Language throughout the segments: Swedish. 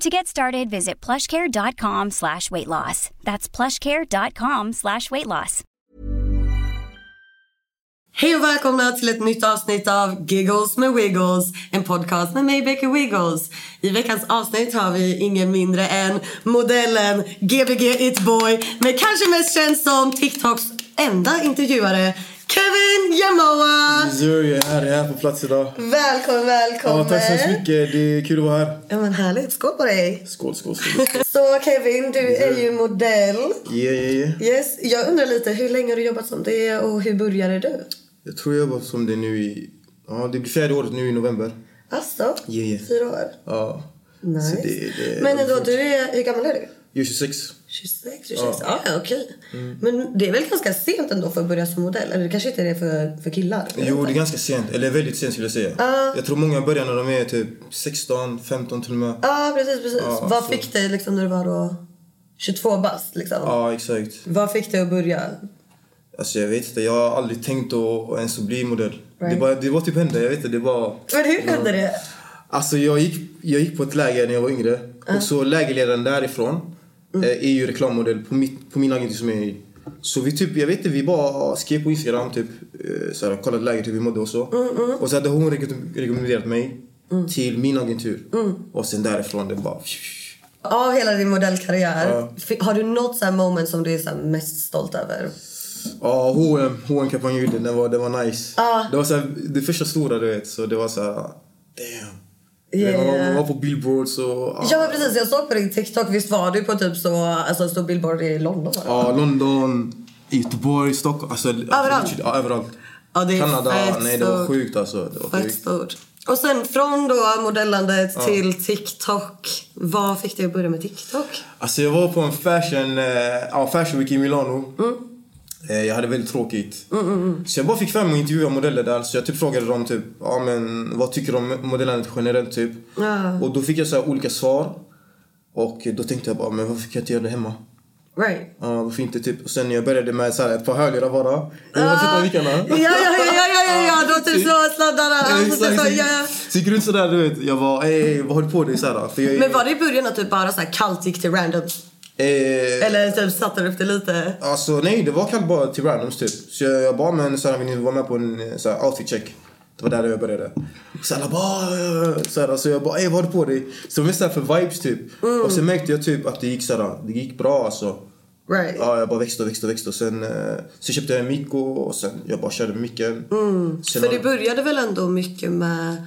To get started, visit plushcare.com slash weight loss. That's plushcare.com slash weight loss. Hej och välkomna till ett nytt avsnitt av Giggles med Wiggles. En podcast med mig, Becky Wiggles. I veckans avsnitt har vi ingen mindre än modellen Gbg It Boy. Men kanske mest känd som TikToks enda intervjuare. Kevin! Missouri, jag är här, jag är här på plats idag. Välkommen, välkommen. Ja, tack så hemskt mycket. Det är kul att vara här. Ja men härligt. Skål på dig. Skål, skål, skål. Så Kevin, du är ju modell. Yeah, yeah, yeah. Yes. Jag undrar lite, hur länge har du jobbat som det och hur började du? Jag tror jag jobbar som det nu i... Ja, det blir fjärde året nu i november. Alltså? Yeah, yeah. Fyra år? Ja. Nice. Det, det, Men ändå, du är, hur gammal är du? Jag är 26. 26, 26. Ja, ja okej. Men det är väl ganska sent ändå för att börja som modell? Eller det kanske inte är det för, för killar? Jo, det är ganska sent. Eller väldigt sent skulle jag säga. Jag tror många börjar när de är typ 16, 15 till och med. Ja, precis, precis. Ja, Vad så- fick dig liksom när du var då 22 bast liksom? Ja, exakt. Vad fick dig att börja? Alltså jag vet inte, jag har aldrig tänkt att ens att bli modell. Det, Right. bara, det var typ hände, jag vet inte, det var... Men hur hände det? Alltså jag gick, jag gick på ett läger när jag var yngre. Och så lägerledaren därifrån eh, är ju reklammodell på, mitt, på min agentur som är. Så vi typ, jag vet inte, vi bara skrev på Instagram typ, eh, såhär, kollade läget hur vi mådde och så. Och så hade hon rekomm- rekommenderat mig till min agentur. Och sen därifrån det bara... Av hela din modellkarriär, Ja. har du något så moment som du är så mest stolt över? Ja, H&M, H&M kampanjbilden, den var, den var nice. Ja. Det var såhär, det första stora du vet, så det var såhär, damn. Yeah. Man var på billboards och... Ja men precis, jag såg på din TikTok, visst var du på typ så, alltså stor billboard i London? Ja, London, Göteborg, Stockholm. Alltså, Överallt? Ja, överallt. Ja, det är Kanada, nej det var sjukt alltså. Det var Fett stort. Och sen från då modellandet till TikTok. Vad fick dig att börja med TikTok? Alltså jag var på en fashion, eh, ja, fashion week i Milano. Mm. Eh, jag hade väldigt tråkigt. Så jag bara fick fram och intervjua modeller där. Så jag typ frågade dem typ, ja men vad tycker du om modellandet generellt typ? Ja. Och då fick jag så olika svar. Och då tänkte jag bara, men varför kan jag inte göra det hemma? Right. Ja, varför inte typ? Och sen jag började med så här, ett par hörlurar bara. Jag vill sätta mickarna. Ja, ja, ja, ja, ja, ja, ja. då typ slå sladdarna. Alltså, typ så, ja, ja. Så gick runt sådär du vet. Jag bara, ey vad håller du på med? Så här, för jag, Men var det i början att du bara så här kallt gick till random? Eh, Eller typ satte upp det lite? Alltså nej, det var kallt bara till randoms typ. Så jag, jag bara, men så här, vill ni vara med på en eh, så här, outfit check? Det var där jag började. Så alla bara, så, här, så jag bara, ey vad har du på dig? Så det var mest för vibes typ. Och sen märkte jag typ att det gick så här, det gick bra alltså. Right. Ja, jag bara växte och växte och växte och sen eh, så köpte jag en mick och, sen jag bara körde med micken. Sen För det började väl ändå mycket med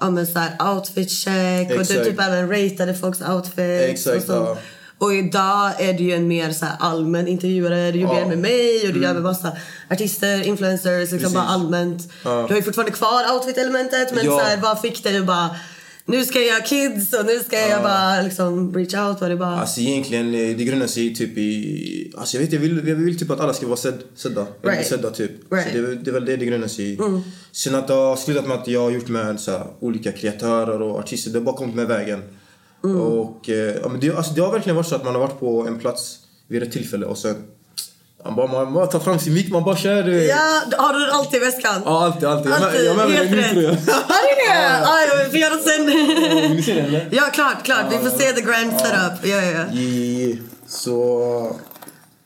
ja, men så här outfit check och du Exakt. typ även ratade folks outfits. Exakt, och, ja. Och idag är du ju en mer så allmän intervjuare. Du gjorde Ja. det med mig och du gör med massa artister, influencers, liksom Precis. bara allmänt. Du har ju fortfarande kvar outfit-elementet men Ja. så här, vad fick dig att bara nu ska jag göra kids och nu ska jag bara liksom reach out. Var det bara... Alltså egentligen, eh, det grundar sig typ i... Alltså jag vet jag vill, jag vill typ att alla ska vara sedd, sedda. Right. sedda typ. Right. Så det, är väl- det är väl det det grundar sig i. Sen att det har slutat med att jag har gjort med så här, olika kreatörer och artister. Det har bara kommit med vägen. Och eh, ja, men det, alltså, det har verkligen varit så att man har varit på en plats vid ett tillfälle och sen... Man bara, man bara tar fram sin mick, man bara kör det. Ja, har du den alltid i väskan? Ja, alltid, alltid. Alltid, jag har med mig helt rätt. tror jag. Har ni det? Ja, vi får göra sen. Vill ni se den eller? Ja, klart, klart. Vi får se the grand setup. Ja, ja, ja. Så,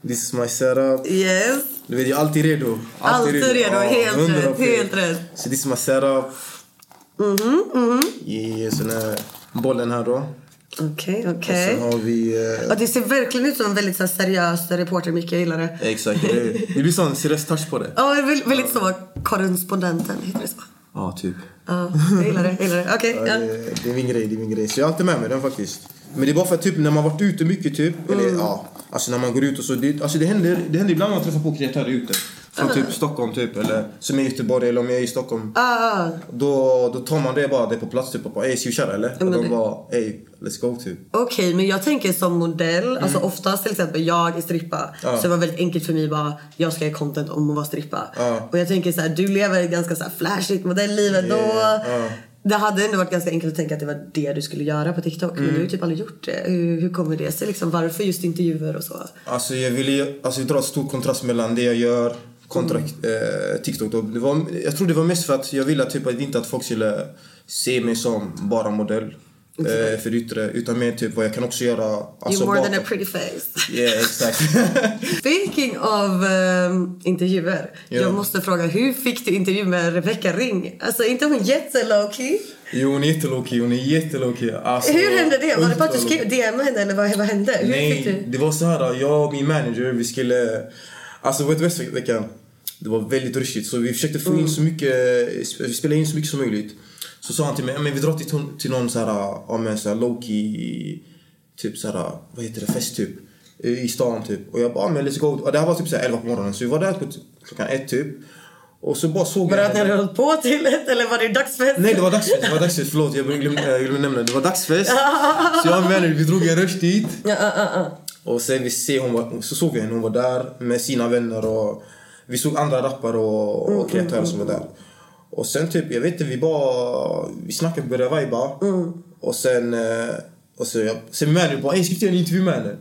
this is my setup. Yes. Du vet, jag är alltid redo. Alltid redo, helt 100 rätt, helt rätt. Så this is my setup. Mhm, mhm. Yeah, sen är bollen här då. Okej, Och okej. har vi... eh, Ja, det ser verkligen ut som en väldigt så här, seriös reporter, Micke. Jag gillar det. Exakt. Det, det blir sån seriös touch på det. Ja, väldigt så. Korrespondenten, heter det så? Ja, typ. Ja, jag gillar det. Jag gillar det. Okej, Ja, ja. det, det är min grej, det är min grej. Så jag har alltid med mig den faktiskt. Men det är bara för att typ när man varit ute mycket typ, eller Mm. ja, alltså när man går ut och så, det, alltså det händer, det händer ibland att man träffar på kreatörer ute. Från typ Stockholm typ, eller som är i Göteborg eller om jag är i Stockholm. Ah, ah. Då, då tar man det bara, det på plats typ och bara ey ska vi köra eller? Och de bara ey let's go typ. Okej, men jag tänker som modell. Alltså oftast till exempel jag är strippa. Mm. Ja. Så det var väldigt enkelt för mig bara, jag ska göra content om att vara strippa. Ja. Och jag tänker så här, du lever ett ganska så här flashigt modellliv ändå. Yeah, ja. Det hade ändå varit ganska enkelt att tänka att det var det du skulle göra på TikTok. Men Mm. du har ju typ aldrig gjort det. Hur, hur kommer det sig liksom? Varför just intervjuer och så? Alltså jag ville alltså dra stor kontrast mellan det jag gör kontra eh, TikTok. Då. Det var, jag tror det var mest för att jag ville typ att inte att folk skulle se mig som bara modell. Eh, för yttre, utan mer typ vad jag kan också göra. Alltså, You're more than bakom. a pretty face. Yeah, exakt. Speaking of ehm, intervjuer. Ja. Jag måste fråga, hur fick du intervju med Rebecca Ring? Alltså inte hon jättelowkey? jo, hon är jättelowkey. Hon är jättelowkey. Alltså, Hur hände det? Var det bara att du skrev DM henne eller vad, vad hände? Hur Nej, det var så här. Jag och min manager, vi skulle... Alltså vet du vad veckan? Det var väldigt rushigt. Så vi försökte få Mm. in så mycket... Vi spelade in så mycket som möjligt. Så sa han till mig, "Ja, men vi drar till, till någon så här, ja men så här low-key... Typ så här, vad heter det? Fest typ. I stan typ. Och jag bara, "Ja, men let's go. Och det här var typ så här 11 på morgonen. Så vi var där på klockan ett typ. Och så bara såg att ni på till ett eller var det dagsfest? Nej det var dagsfest, det var dagsfest, förlåt jag glömde, jag glömde nämna det. Det var dagsfest. Så jag vänner, vi drog en rush dit. Och sen vi ser hon var, så såg vi henne, hon var där med sina vänner och vi såg andra rappare och, och kreatörer som var där. Och sen typ, jag vet inte, vi bara, vi snackade, började viba. Och sen, eh, och så jag, sen manager bara, ey ska vi inte göra en intervju med henne?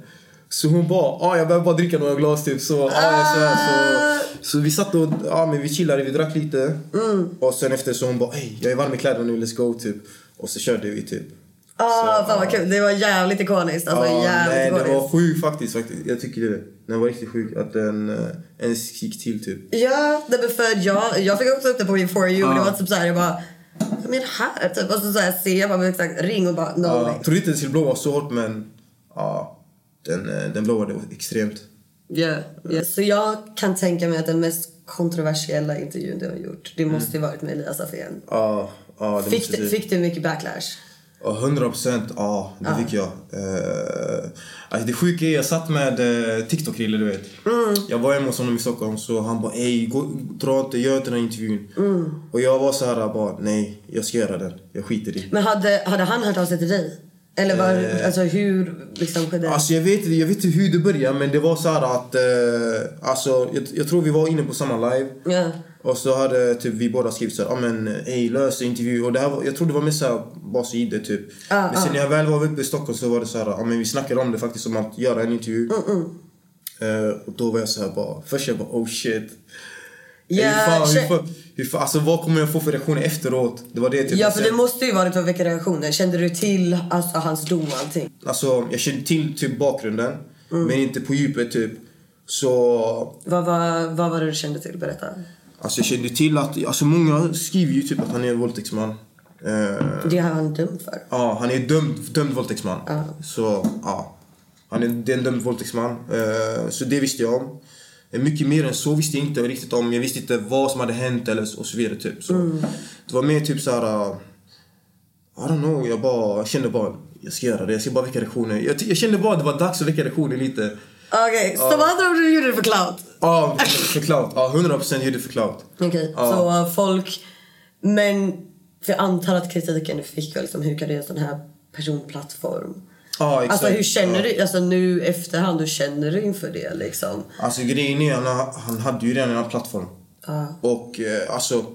Så hon bara, ah, jag behöver bara dricka några glas typ. Så, ah, så, här, så, så vi satt och, ja men vi chillade, vi drack lite. Och sen efter så hon bara, ey jag är varm i kläderna nu, let's go typ. Och så körde vi typ. Ah, fan vad kul. Det var jävligt ikoniskt. Alltså Ja, jävligt nej, ikoniskt. den var sjuk faktiskt, faktiskt. Jag tycker det. Den var riktigt sjuk. Att den eh, ens gick till typ. Ja, det för jag, jag fick också upp det på min For You. Ja. Det var typ såhär, jag bara... Vad det här? Typ. Och så, så här, ser jag bara exakt ring och bara no way. Jag trodde inte den skulle blåa så hårt men ja, den, eh, den blåade extremt. Yeah, yeah. Så jag kan tänka mig att den mest kontroversiella intervjun du har gjort, det måste ju varit med Elias Afén. Ja, ja det Fick, måste du- fick du mycket backlash? Ja, 100 procent. Ja, det fick jag. Uh, alltså det sjuka är jag satt med uh, TikTok-Rille, du vet. Jag var hemma hos honom i Stockholm så han bara gå, dra inte, gör inte den här intervjun. Och jag var så här bara nej, jag ska göra den. Jag skiter i. Men hade, hade han hört av sig till dig? Eller var, Eh, alltså hur liksom skedde det? Alltså jag vet, jag vet inte hur det började men det var så här att... Uh, alltså jag, jag tror vi var inne på samma live. Ja. Och så hade typ vi båda skrivit så här, ah, men ey lös intervju. Och det här var, jag tror det var mest såhär i det typ. Ah, men sen när jag väl var uppe i Stockholm så var det så här, ah, men vi snackade om det faktiskt om att göra en intervju. Eh, och då var jag så här bara, först jag bara oh shit. Ja, hur fan, hur fan, hur fan, alltså vad kommer jag få för reaktioner efteråt? Det var det typ. Ja, för det måste ju varit vilka reaktioner. Kände du till alltså, hans dom och allting? Alltså jag kände till typ bakgrunden. Mm. Men inte på djupet typ. Så Vad var, vad var det du kände till? Berätta. Alltså jag kände till att, alltså många skriver ju typ att han är en våldtäktsman. Eh, Det har han dömd för. ja, han är dömd, dömd våldtäktsman. Ja. Så ja, han är, det är en dömd våldtäktsman. Eh, så det visste jag om. Eh, Mycket mer än så visste jag inte riktigt om. Jag visste inte vad som hade hänt eller så- och så vidare typ. Så Det var mer typ så här. uh, I don't know, jag bara jag kände bara jag ska göra det, jag ska bara väcka reaktioner. Jag, jag kände bara att det var dags att väcka reaktioner lite. Okej, så med andra ord du gjorde det för clout? Ja, för clout. Ja, 100% gjorde det för clout. Okej, Ja. så uh, folk... Men för jag antar att kritiken du fick var liksom, hur kan du göra en sån här personplattform? Ja, exakt. Alltså hur känner du, alltså nu efterhand, hur känner du inför det liksom? Alltså grejen är, han, han hade ju redan en plattform. Ja. Och eh, alltså,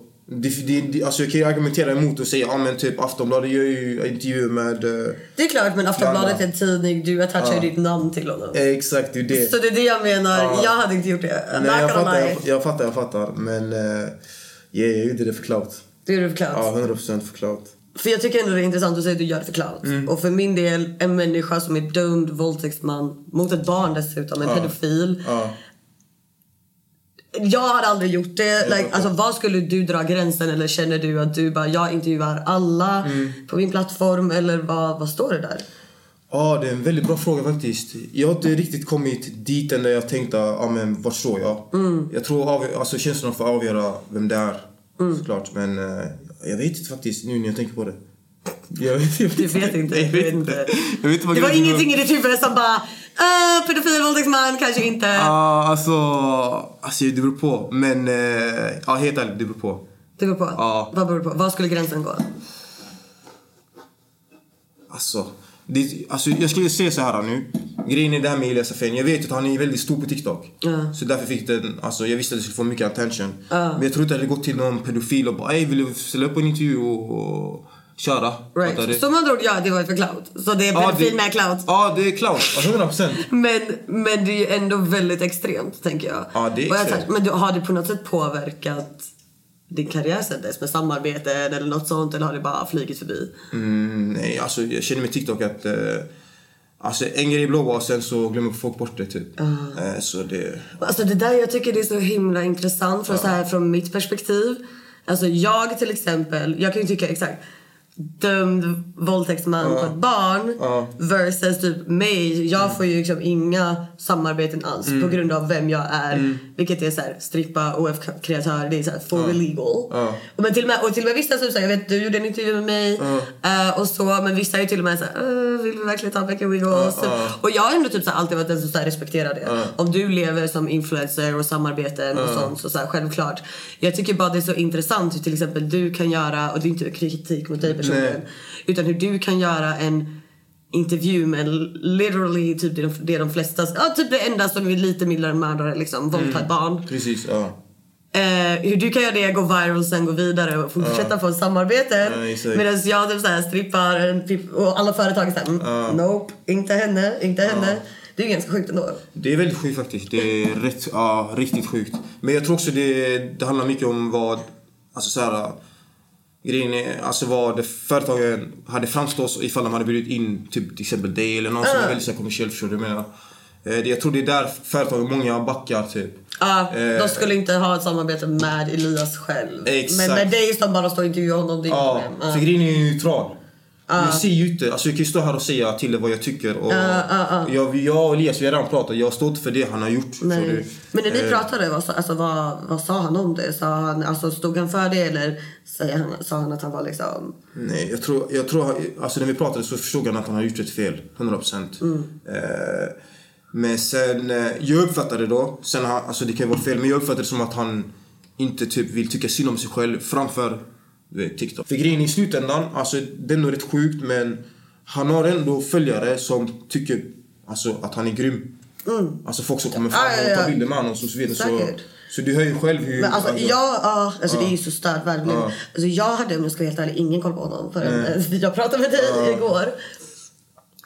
Det, det, det, alltså jag kan ju argumentera emot och säga ja men typ Aftonbladet gör ju intervjuer med... eh, Det är klart, men Aftonbladet är en tidning. Du attachar ju ditt namn till honom. eh, exakt, det är det. Så det är det jag menar. Ja. Jag hade inte gjort det. Nej, jag fattar, jag, jag fattar, jag fattar. Men uh, yeah, jag gjorde det för clout. Det är du förklarat. Ja, 100% för clout. För jag tycker ändå det är intressant att säga att du gör det för clout. Mm. Och för min del, en människa som är dömd våldtäktsman mot ett barn dessutom, en pedofil. Ja. Jag hade aldrig gjort det. Like, alltså, var skulle du dra gränsen? Eller känner du att du bara, jag intervjuar alla Mm. på min plattform? Eller vad, vad står det där? Ja, det är en väldigt bra fråga faktiskt. Jag har inte riktigt kommit dit än där jag tänkte, ja men vart står jag? Jag tror av, alltså, känslorna får avgöra vem det är, såklart. Men eh, jag vet inte faktiskt nu när jag tänker på det. Jag, vet- jag Du vet inte. Jag vet vet inte. Jag vet inte Det var ingenting i ditt huvud som bara, uh, pedofil, våldtäktsman, kanske inte. Ja, alltså, alltså det beror på. Men eh, ja, helt ärligt, det beror på. Det beror på. Ja. Vad beror det på? Var skulle gränsen gå? Alltså, det, alltså jag skulle säga så här nu. Grejen är det här med Elias Afeni. Jag vet att han är väldigt stor på TikTok. Ja. Så därför fick den, alltså jag visste att det skulle få mycket attention. Men jag tror inte att det gått till någon pedofil och bara vill du ställa upp på en intervju och, och köra? Right. Så med andra ord, ja, det var ju för clout. Så det är Ja, pedofil det- med clout. Ja, det är clout. Alltså 100 procent. Men, men det är ju ändå väldigt extremt, tänker jag. Ja, det är Och extremt. Men du, har det på något sätt påverkat din karriär sen dess? Med samarbeten eller något sånt? Eller har det bara flugit förbi? Mm, nej, alltså jag känner med TikTok att eh, Alltså en grej är blåbär sen så glömmer folk bort det typ. Eh, så det... Alltså det där jag tycker det är så himla intressant från, så här, från mitt perspektiv. Alltså jag till exempel, jag kan ju tycka exakt dömd våldtäktsman på ett barn Ja. versus typ mig. Jag får ju liksom inga samarbeten alls på grund av vem jag är. Vilket är så här, strippa, OF-kreatör, det är så här for illegal. Ja. Och, men till och, med, och till och med vissa som säger, jag vet du gjorde en intervju med mig eh, och så, men vissa är ju till och med såhär, uh, vill vi verkligen ta Becka Wiggles? Och jag har ändå typ så här, alltid varit den som så här, respekterar det. Om du lever som influencer och samarbeten och sånt så, så här, självklart. Jag tycker bara det är så intressant hur till exempel du kan göra, och det är inte kritik mot dig personligen, Nej. utan hur du kan göra en intervju med literally typ det de, det de flesta, ja typ det enda som är lite mildare än mördare liksom, våldta ett barn. Precis, ja. Eh, hur du kan göra det, gå viral sen gå vidare och fortsätta få samarbeten. Ja, exakt. Medan jag typ såhär strippar och alla företag är såhär, mm, nope, inte henne, inte henne. Det är ganska sjukt ändå. Det är väldigt sjukt faktiskt. Det är rätt, ja, riktigt sjukt. Men jag tror också det, det handlar mycket om vad, alltså så här, grejen är, alltså vad företagen hade framstått ifall de hade bjudit in typ till exempel dig eller någon som är väldigt kommersiell, förstår du menar? Eh, Jag tror det är där företagen, många backar typ. Ja, Eh, de skulle inte ha ett samarbete med Elias själv. Exakt. Men med dig som bara står och intervjuar honom, det är inget Ja, för grejen är ju neutral. Jag ser ju inte, alltså jag kan ju stå här och säga till vad jag tycker och jag, jag och Elias vi har redan pratat, jag står inte för det han har gjort. Nej. Men när ni Eh, pratade, vad, alltså, vad, vad sa han om det? Sa han, alltså, stod han för det eller han, sa han att han var liksom... Nej, jag tror, jag tror, alltså när vi pratade så förstod han att han har gjort ett fel, 100 procent. Eh, men sen, eh, jag uppfattade då, sen alltså det kan ju vara fel, men jag uppfattade det som att han inte typ vill tycka synd om sig själv framför du vet, TikTok. För grejen i slutändan, alltså det är nog rätt sjukt men han har ändå följare som tycker alltså, att han är grym. Alltså folk som kommer fram Ja, ja, ja. och tar bilder med honom och så vidare. Så, så du hör ju själv hur... Men alltså, jag, ja, alltså det är ju så stört verkligen. Ja. Alltså, jag hade om jag ska vara helt ärlig ingen koll på honom förrän eh, jag pratade med dig igår.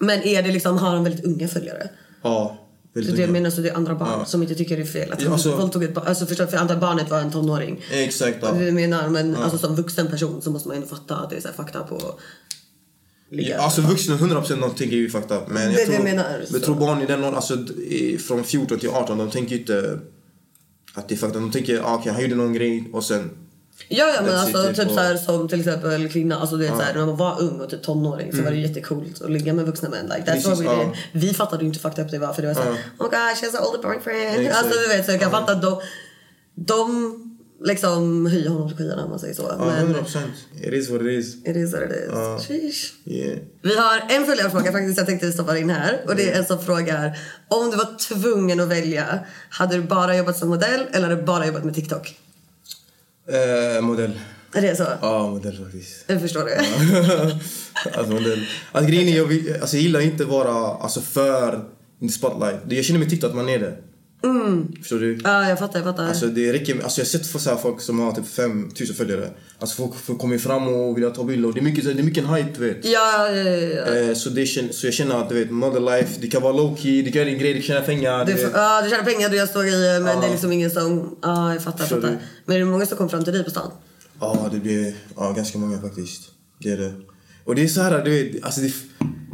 Men är det liksom, har han väldigt unga följare? Ja, väldigt det jag menar så det är andra barn som inte tycker det är fel att Ja, alltså- våldtog ett barn. Alltså förstår? För andra barnet var en tonåring. Exakt. Ja. Jag menar, men alltså som vuxen person så måste man ändå fatta att det är så up och ligga. Alltså vuxna 100% de tänker ju up. Men jag Det tror, jag menar, jag tror barn i den åldern, alltså från 14 till 18, de tänker ju inte att det är up. De tänker, ah, okej han gjorde någon grej och sen... Ja, ja men alltså it, typ och- så här, som till exempel kvinna, alltså du vet så här, när man var ung och typ tonåring så var det jättecoolt att ligga med vuxna män. Like, that's Precis, ja. Vi fattade ju inte fucked up det var för det var såhär, oh my gosh, she has an older boyfriend. Exakt. Alltså du vet, så jag kan fatta att de, de liksom höjer honom till skyarna om man säger så. Ja, men 100%. It is what it is. it is what it is. Ja. Yeah. Vi har en följarfråga faktiskt jag tänkte stoppa in här. Och det är en som frågar om du var tvungen att välja, hade du bara jobbat som modell eller hade du bara jobbat med TikTok? Eh, modell. Är det så? Ja, modell faktiskt. Jag förstår det. alltså modell. Alltså grejen är, jag, vill, alltså, jag gillar inte vara alltså, för in spotlight. Jag känner med TikTok att man är det. Förstår du? Ja, jag fattar, jag fattar. Alltså det räcker, alltså jag har sett för så folk som har typ 5000 följare. Alltså folk, folk kommer fram och vill ta bilder. Det är mycket, det är mycket en hype du vet. ja, ja, ja. Eh, så, det, så jag känner att du vet, mother life, det kan vara low key, det kan göra din grej, det kan tjäna pengar. Du, ja, du tjänar pengar, du gör stora grejer men Ja. det är liksom ingen som... Ja, jag fattar, jag fattar. du? Men är det många som kommer fram till dig på stan? Ja, det blir ja, ganska många faktiskt. Det är det. Och det är så här, du vet, alltså det,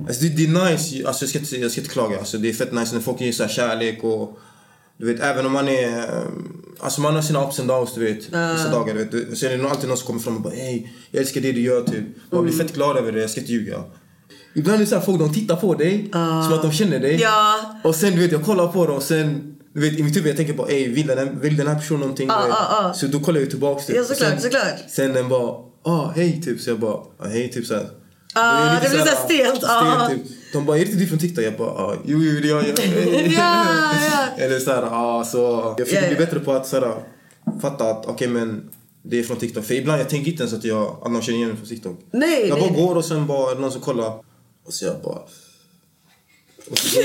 alltså det, det är nice, alltså jag ska, inte, jag ska inte klaga. Alltså det är fett nice när folk ger så kärlek och du vet, även om man är... eh, Alltså man har sina ups and downs, du vet. Vissa dagar, du vet. Sen är det alltid någon som kommer fram och bara hej, jag älskar det du gör, typ. Man blir fett glad över det, jag ska inte ljuga. Ibland är det så här, folk de tittar på dig som att de känner dig. Ja. Och sen du vet, jag kollar på dem och sen du vet, i mitt huvud jag tänker på, ey, vill den här, vill den här personen någonting? Ja, ja. Så då kollar jag tillbaks typ. Ja, Och såklart, sen, såklart. Sen den bara, ah hej typ. Så jag bara, ah, hej typ såhär. Ah, det blir så här stelt, ah. typ. De bara, är det du från TikTok? Jag bara, ah, jo jo det är jag. Ja, ja. Eller såhär, ah, så. Jag försöker ja. bli bättre på att såhär, fatta att okej men det är från TikTok. För ibland jag tänker inte ens att, jag, att någon känner igen mig från TikTok. Nej, jag nej, bara går och sen bara är det någon som kollar. Och så jag bara... så-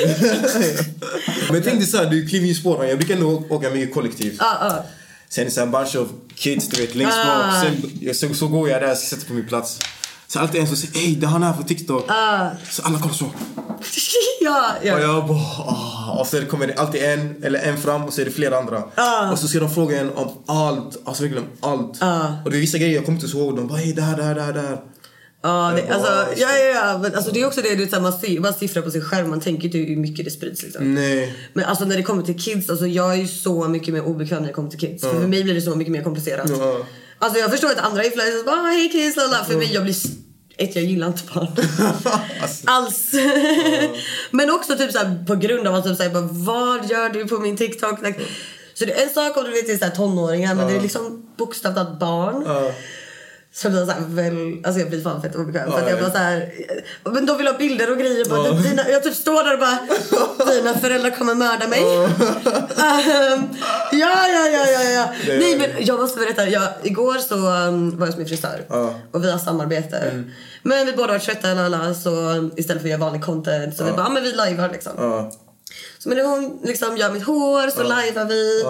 men tänk dig såhär, du kliver i spåren. Jag brukar ändå åka mycket kollektivt. Ja, ja. Sen är det här bunch of kids, du vet, längst Ah. bak. Sen, jag- så, så går jag där, jag ska sätta på min plats. Så alltid en som säger ey, det är han här på TikTok. Ah. Så alla kollar så. ja, Och ja. jag bara, ah. Och så kommer det alltid en, eller en fram och så är det flera andra. Ah. Och så ska de fråga en om allt, alltså verkligen allt. Ah. Och det är vissa grejer jag kommer inte ihåg. De bara, ey, det här, det här, det här, det här. Ja, det, bara, alltså, ja, ja, ja. Men, alltså, det är också det, du man, ser, man siffrar på sin skärm, man tänker inte hur mycket det sprids. Liksom. Nej. Men alltså när det kommer till kids, alltså jag är ju så mycket mer obekväm när det kommer till kids. För, för mig blir det så mycket mer komplicerat. Ja. Alltså jag förstår att andra influencers bara ah, hej kids, lala. För mig, jag blir... Ett, jag gillar inte barn. Alls. Men också typ såhär på grund av att typ bara, vad gör du på min TikTok? Så det är en sak om du vet det är tonåringar men det är liksom bokstavligt barn. Så blir jag såhär väl, alltså jag blir fan fett obekväm. för jag ja. bara såhär, men de vill ha bilder och grejer. Bara, Ja. dina, jag typ står där och bara, dina föräldrar kommer mörda mig. Ehm, ja, ja, ja, ja, ja. Det- Nej men jag måste berätta, jag, igår så um, var jag hos min frisör. Ja. Och vi har samarbete. Men vi båda var trötta lala, så istället för att göra vanlig content så vi bara, men vi lajvar liksom. Så men när hon liksom gör mitt hår så lajvar vi.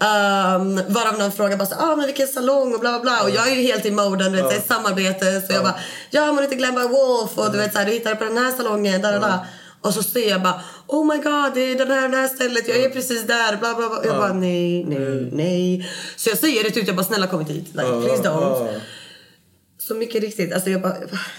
Um, varav någon frågar bara så, ah, men vilken salong och bla bla bla. Och jag är ju helt i moden, du vet, ja. samarbete. Så jag bara, ja men inte Glenn Wolf och du vet så här, du hittar på den här salongen, där och där. Och så ser jag bara, oh my god, det är den här, det här stället, jag är precis där, bla bla bla. Jag bara, nej, nej, nej. Så jag säger det ut, jag bara, snälla kom inte hit. Like, please don't. Så mycket riktigt. Alltså jag bara,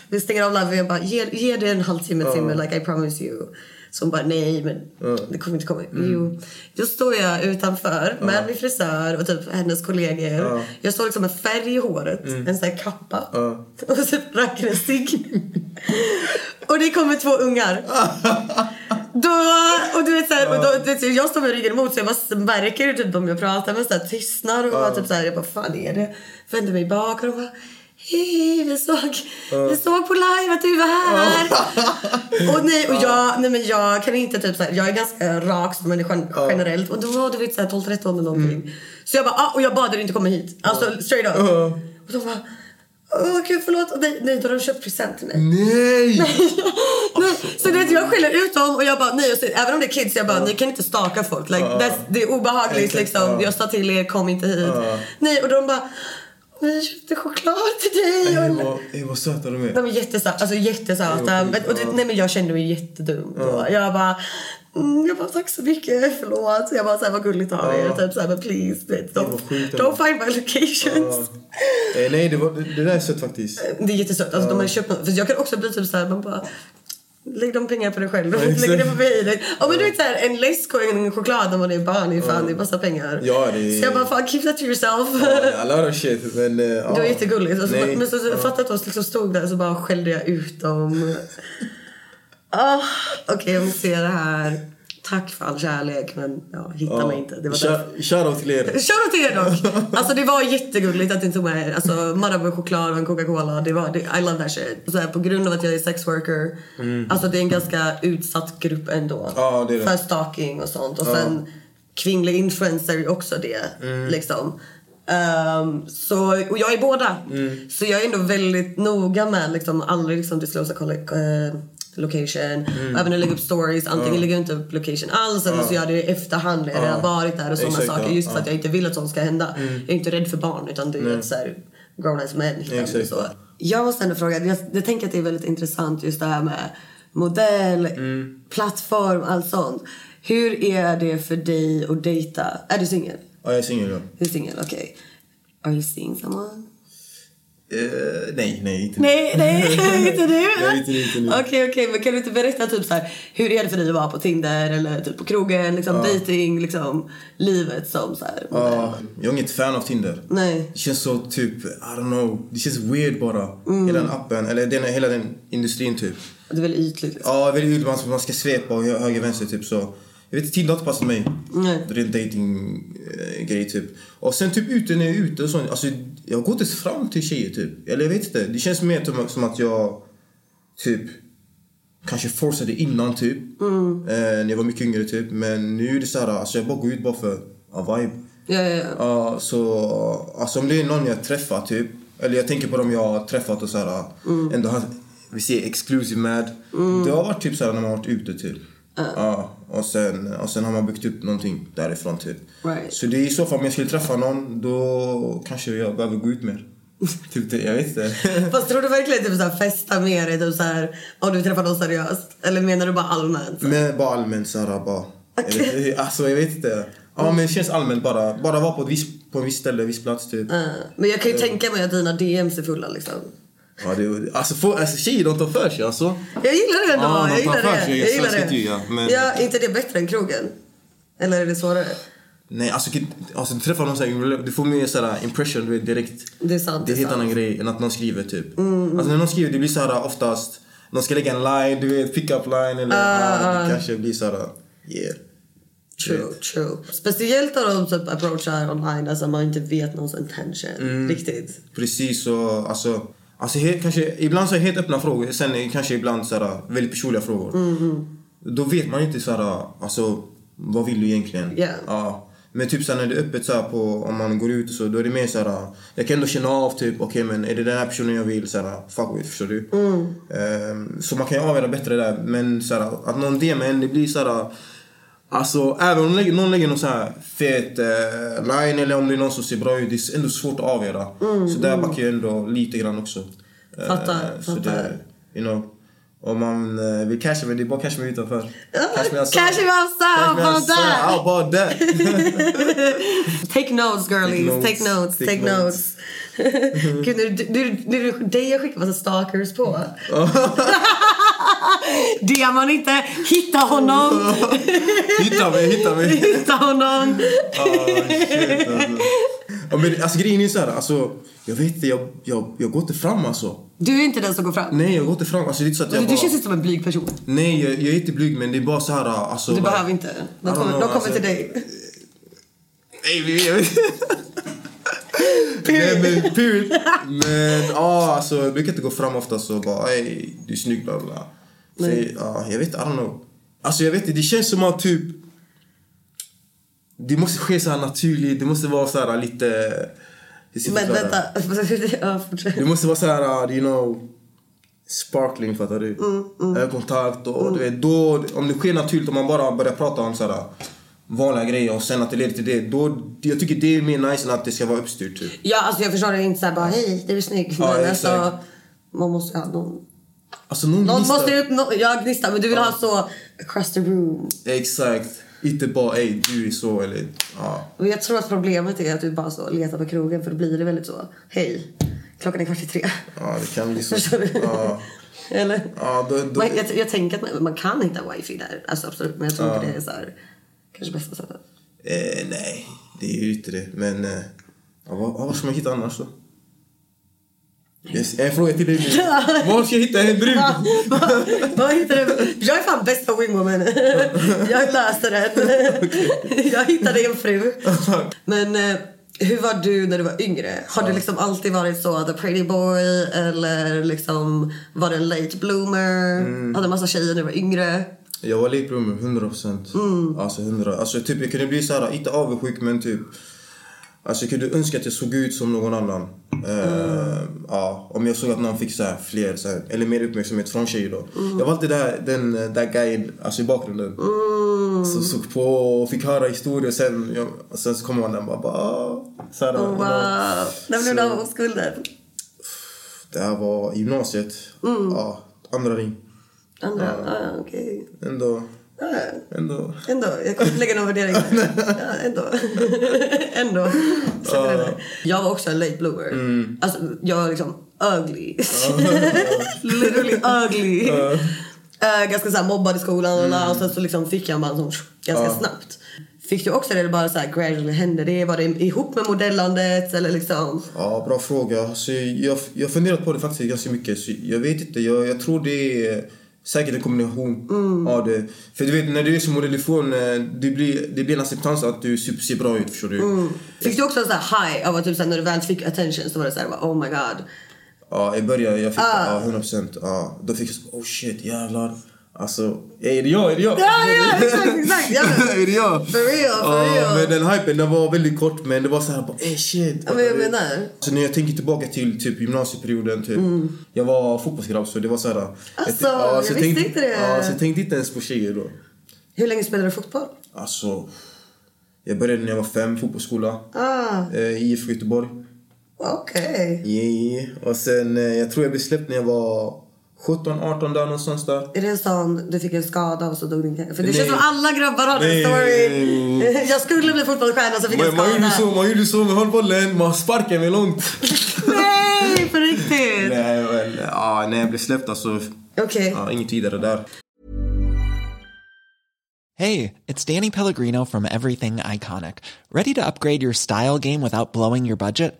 vi stänger av live och jag bara, ge, ge det en halvtimme mig, like I promise you. Hon bara, nej men det kommer inte komma. Jo. Då står jag utanför med min frisör och typ hennes kollegor. Jag står liksom med färg i håret, en sån här kappa. Och så röker en cigg. och det kommer två ungar. Då, och du vet så här, och då, du vet, jag står med ryggen emot så jag bara märker typ, de jag pratar med så här, tystnar och bara, typ så här, jag bara fan är det? Vänder mig bak och de bara Hej, vi såg, vi såg på live att du var här. och nej, och jag, nej men jag kan inte typ så här, jag är ganska rak som människa generellt. Och då var du vet så här 12-13 eller någonting. Så jag bara, ah, och jag bad dig inte komma hit. Alltså straight up. Och de bara, åh gud förlåt. Och nej, nej, då har de köpt present till mig. Nej! Nej, så du vet, jag skäller ut dem och jag bara nej. Och så, även om det är kids, jag bara ni kan inte staka folk. Like, that's, det är obehagligt Exakt, liksom. ja. Jag sa till er, kom inte hit. Nej, och de bara vi köpte choklad till dig. Och, vad, ey, vad söta de är. de är jättesöta. Alltså jättesöta. Ja, Men, och det, nej, men jag kände mig jättedum då. Jag bara Mm, jag bara tack så mycket, förlåt. Jag bara såhär vad gulligt av er. Typ såhär men please, vet, don't, don't find my locations. Eh, nej, det, var, det, det där är sött faktiskt. Det är jättesött. Alltså, de har köpt. För jag kan också bli typ såhär, man bara Lägg de pengar på dig själv. Ja. Lägg det på mig. Ja, men du vet såhär, en läsk och en choklad när man är barn, är fan det är massa pengar. Ja, det Så jag bara, fan keep that to yourself. A lot of shit, men... eh, Det var ja. jättegulligt. Alltså, men så, så, fatta att de liksom stod där så bara skällde jag ut dem. Ah, Okej, om ni ser det här. Tack för all kärlek, men ja, hitta Ja. mig inte. Det var Shoutout till er. Shoutout till er dock! Alltså det var jättegulligt att ni tog med alltså, Marabou-choklad och en Coca-Cola. Det var, det, I love that shit. Så här, på grund av att jag är sex worker. Alltså det är en ganska utsatt grupp ändå. Mm. Ja, det det. För stalking och sånt. Och sen kvinnliga influencer är också det. Mm. Liksom. Ehm, så, och jag är båda. Mm. Så jag är ändå väldigt noga med liksom, aldrig liksom, disclosa kolla, eh, location. Och även när jag lägger upp stories, antingen lägger jag inte upp location alls eller så gör jag det i efterhand när jag redan varit där och sådana saker. ja, Just för ja. att jag inte vill att sånt ska hända. Jag är inte rädd för barn utan det är ett så här grown as men. hittar Exakt. så. Jag måste ändå fråga, jag, jag tänker att det är väldigt intressant just det här med modell, plattform, allt sånt. Hur är det för dig att dejta? Är du singel? Ja, jag är singel ja. Du är singel, okej. Are you seeing someone? Eh, nej, nej, inte nu. Nej, nej, inte du. Nej, inte nu, inte nu. Okej, okej, men kan du inte berätta typ så här, hur är det för dig att vara på Tinder eller typ på krogen, liksom dating, liksom livet som så här. Ja, jag är inget fan av Tinder. Nej. Det känns så typ, I don't know, det känns weird bara. Mm. Hela den appen, eller den, hela den industrin typ. Det är väldigt ytligt liksom. Ja, väldigt ut, man, man ska svepa och höger vänster typ så. Jag vet inte, Tinder har inte passat mig. Nej. Det är en dating-grej typ. Och sen typ ute när jag är ute och sånt, alltså jag går inte fram till tjejer typ. Eller jag vet inte, det känns mer typ, som att jag typ kanske forcade innan typ. Mm. Eh, när jag var mycket yngre typ. Men nu är det så här, alltså jag bara går ut bara för a vibe. Ja, ja, ja. Ja, så alltså om det är någon jag träffar typ, eller jag tänker på dem jag har träffat och så här, Mm. ändå har, vi ser exclusive med. Det har varit typ så här när man har varit ute typ. Ja, och sen, och sen har man byggt upp någonting därifrån typ. Right. Så det är i så fall om jag skulle träffa någon, då kanske jag behöver gå ut mer. typ det, jag vet inte. Fast tror du verkligen typ så här, festa med dig typ så här, om du träffar någon seriöst? Eller menar du bara allmänt? Men bara allmänt så här, bara. Jag vet, alltså jag vet inte. Ja men det känns allmänt bara. Bara vara på, ett viss, på en viss ställe, viss plats typ. Uh, men jag kan ju tänka mig att dina DMs är fulla liksom. Ja, det, är- alltså, få, alltså tjejer de tar för sig alltså. Jag gillar det ändå. Ja, jag gillar för det. sig. Jag gillar det. jag, men- Ja, inte det bättre än krogen? Eller är det svårare? Nej, alltså, alltså du träffar någon så här, du får mer så här impression du vet, direkt. Det är sant, Det är en helt annan grej än att någon skriver typ. Alltså när någon skriver det blir så här oftast, någon ska lägga en line, du vet, pick up line eller ah, det kanske blir så här, yeah. True, true. Speciellt när de typ approachar online, alltså man inte vet någons intention. Riktigt. Precis så, alltså, alltså helt, kanske, ibland så är det helt öppna frågor, sen kanske ibland så här, väldigt personliga frågor. Då vet man inte så här, alltså, vad vill du egentligen? Yeah. Ja. Men typ så här, när det är öppet så på, om man går ut och så, då är det mer så här, jag kan ändå känna av typ, okej men är det den här personen jag vill så här, fuck with, förstår du? Ehm, så man kan ju avgöra bättre där, men så att någon DM en, det blir så här, Alltså även om någon lägger, någon lägger någon så här fet eh, line eller om det är någon som ser bra ut, det är ändå svårt att avgöra. så där backar jag ändå lite grann också. Eh, Fattar, så fattar. det, you know, om man eh, vill casha mig, det är bara cash mig utanför. Cash me outside. Cash me outside, Cash me how about that? How about that? Take notes girlies, Take take notes, notes, take, take notes. Gud, nu, nu, nu är det dig jag skickar massa stalkers på. det man inte, hitta honom, hitta mig, hitta mig. hitta honom. Ah, shit, alltså. Ja, men, alltså grejen är så här, alltså, jag vet inte, jag, jag, jag går inte fram alltså. Du är inte den som går fram. Nej, jag går inte fram. Alltså, det är så att jag Du, bara... känns inte som en blyg person. Nej, jag, jag är inte blyg men det är bara så här, alltså... Du behöver inte. De kommer, know, de kommer alltså. till dig. Nej, vi jag vet Nej men period. Men ja, alltså jag brukar inte gå fram ofta så bara ey, du är snygg bla bla. Så, ja, jag vet I don't know. Alltså jag vet inte, det känns som att typ... Det måste ske så här naturligt, det måste vara så här lite... Men vänta. Det måste vara så här, uh, you know, sparkling, fattar du? Mm, Ögonkontakt och du vet, då, om det sker naturligt, om man bara börjar prata om så här vanliga grejer och sen att det leder till det, då, jag tycker det är mer nice än att det ska vara uppstyrt typ. Ja, alltså jag förstår det inte såhär bara hej, du är snygg. Ja, Men exakt. alltså, man måste ha någon. Alltså någon, Någon gnistar. måste upp, no, ja gnista, men du vill ha så across the room. Exakt. Inte bara ey, du är så eller ja. Och jag tror att problemet är att du bara så letar på krogen för då blir det väldigt så. Hej, klockan är kvart i tre. Ja, det kan bli så. Förstår du? Ja, Eller? ja då, då, Man, jag, jag tänker att man, man kan hitta wifi där, alltså absolut. Men jag tror inte det är så här, kanske bästa sättet. eh, nej, det är ju inte det. Men eh, ja, vad, vad ska man hitta annars då? Yes, en fråga till dig. Var ska jag hitta en brud? Hittar du? Jag är fan bästa wingwoman. Jag löste det. Jag hittade en fru. Men eh, hur var du när du var yngre? Har du liksom alltid varit så the pretty boy eller liksom var du en late bloomer? Mm. Hade massa tjejer när du var yngre? Jag var bloomer, 100 procent. Alltså 100. Alltså typ jag kunde bli så här, inte avundsjuk men typ. Alltså jag kunde önska att jag såg ut som någon annan. Eh, ja, om jag såg att någon fick så här fler, så här, eller mer uppmärksamhet från tjejer då. Jag var alltid där, den där guide, alltså i bakgrunden. Så såg på och fick höra historier och sen, jag, och sen så kommer man där och bara, bara så här, Oh, wow. När blev du av skulden? Det här var gymnasiet. Ja, andra ring. Andra? Ah, okej. Ändå, Ah, ändå. ändå. Jag kommer inte lägga någon värdering. ja, ändå. ändå. Där. Jag var också en late bloomer. Alltså, jag var liksom ugly. Literally ugly. Eh, ganska så mobbad i skolan och, och sen så liksom fick jag en man som ganska snabbt. Fick du också det eller bara så här gradually hände det? Var det ihop med modellandet eller liksom? Ja, bra fråga. Så jag jag har funderat på det faktiskt ganska mycket. Så jag vet inte. Jag, jag tror det är säkert en kombination av det. För du vet, när du är som modell ifrån, eh, det blir, det blir en acceptans att du ser, ser bra ut. Förstår du? Fick du också en sån här high av att typ när du väl fick attention så var det så här, oh my god. Ja, i början jag fick ja, 100 procent. Ja, då fick jag så, oh shit, jävlar. Alltså, är det jag? Är det jag? Ja, ja, exakt, exakt. Ja, är det jag? For real, for Ja, real. men den hypen den var väldigt kort men det var så här bara, eh shit. Ja, men jag menar. Så när jag tänker tillbaka till typ gymnasieperioden typ. Jag var fotbollsgrabb så det var så här. Alltså, jag så visste tänkte, inte det. Ja, så jag tänkte inte ens på tjejer då. Hur länge spelade du fotboll? Alltså, jag började när jag var fem, fotbollsskola. Ah, Eh, IFK Göteborg. okej. Yeah. Och sen, eh, jag tror jag blev släppt när jag var 17, 18 där någonstans där. Är det en sån du fick en skada och så dog din För det Nej. känns som alla grabbar har den storyn. Jag skulle bli fotbollsstjärna så fick jag en Man, man, gjorde skada. så, man gjorde så med handbollen, man sparkade mig långt. Nej, på riktigt. nej, men, ja, när jag blev släppt alltså, Okej. ja, inget vidare där. Hey, it's Danny Pellegrino from Everything Iconic. Ready to upgrade your style game without blowing your budget?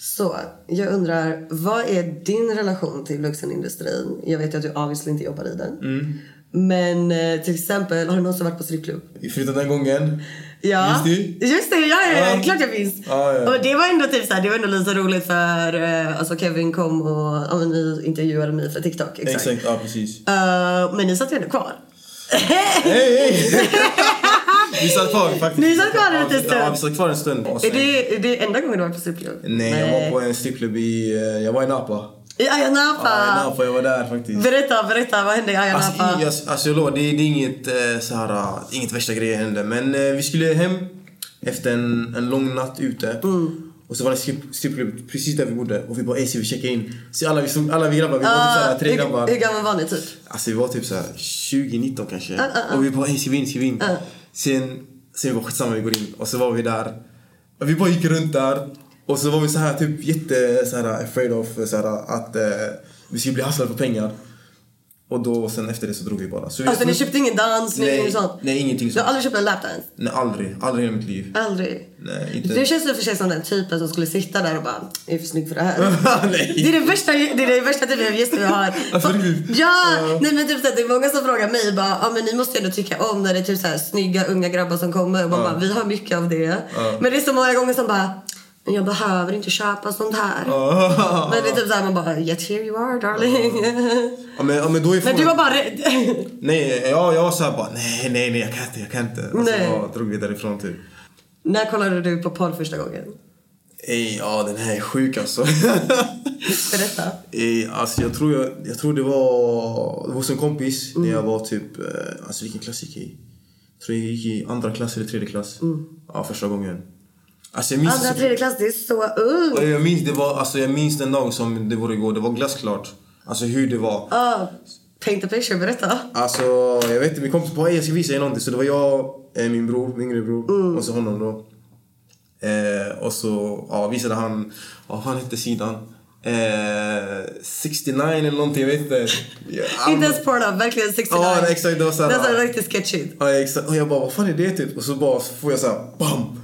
Så, jag undrar, vad är din relation till vuxenindustrin? Jag vet ju att du obviously inte jobbar i den. Mm. Men eh, till exempel, har du någonsin varit på strippklubb? Förutom den gången. Ja. Just det. Just det, ja, ja, ja. Klart jag minns. Ja, ja. Och det var ändå typ så här, det var ändå lite roligt för eh, alltså Kevin kom och ja, ni intervjuade mig för TikTok. Exakt. Exakt, ja precis. Eh, men ni satt ju ändå kvar. Hej, hej! Vi satt kvar faktiskt. Ni satt kvar en liten stund. Ja, vi satt kvar en stund. Och Är det, är det enda gången du var på strippklubb? Nej, jag var på en strippklubb i... eh, Jag var i Napa. I Ayia Napa. Ja, i Napa, jag var där faktiskt. Berätta, berätta, vad hände i Ayia Alltså, Napa? i, alltså, alltså jag lovar, det, det är inget eh, så här, eh, inget värsta grejer hände. Men eh, vi skulle hem efter en, en lång natt ute. Mm. Och så var det strip- strippklubb precis där vi bodde. Och vi bara, ey ska vi checka in? Så alla vi, alla vi grabbar, vi var typ så här, tre hur, grabbar. hur gammal var ni typ? Alltså vi var typ så här 20, 19 kanske. Och vi bara, ey ska vi in, ska vi in? Sen, sen vi bara, skitsamma vi går in. Och så var vi där. Och vi bara gick runt där. Och så var vi så här typ jätte så här, afraid of så här, att eh, vi skulle bli hasslade på pengar. Och då sen efter det så drog vi bara. Så Alltså ni köpte ingen dans, nej, inget sånt? Nej, ingenting Du sånt. har aldrig köpt en lapdance? Nej, aldrig. Aldrig i mitt liv. Aldrig? Nej, inte. Du känns i och för sig som den typen som skulle sitta där och bara Jag är för snygg för det här. Nej. Det är det värsta, det är det värsta typen av gäster vi har. Alltså, ja! Nej men typ det är många som frågar mig bara, ja men ni måste ju ändå tycka om när det är typ så här snygga unga grabbar som kommer och man bara, vi har mycket av det. Men det är så många gånger som bara, men jag behöver inte köpa sånt här. Men det är typ såhär man bara, yet here you are darling. Ja, men, ja, men då är men du var bara rädd. Nej, jag, jag var såhär bara, nej, nej, nej, jag kan inte, jag kan inte. Alltså, Nej. jag drog vi därifrån typ. När kollade du på porr första gången? Ey, ja, den här är sjuk alltså. Berätta. Ey, alltså jag tror, jag, jag tror det var hos en kompis när jag var typ, eh, alltså vilken klass gick jag i? Jag tror jag gick i andra klass eller tredje klass. Ja, första gången. Alltså jag minns, Andra, tredje klass, det är så ungt. jag minns, det var, alltså jag minns den dagen som det var igår. Det var glassklart. Alltså hur det var. Ah, paint a picture, berätta. Alltså, jag vet inte, min kompis bara "Ey, jag ska visa er någonting. Så det var jag, eh, min bror, min yngre bror och så honom då. Eh, och så ja, visade han, vad fan hette sidan? Eh, 69 eller någonting, jag vet inte. Inte ens porno, verkligen 69. Ja, exakt, det var såhär- Det så riktigt sketchigt. Ja, exakt. Och jag bara, vad fan är det typ? Och så bara så får jag såhär, bam!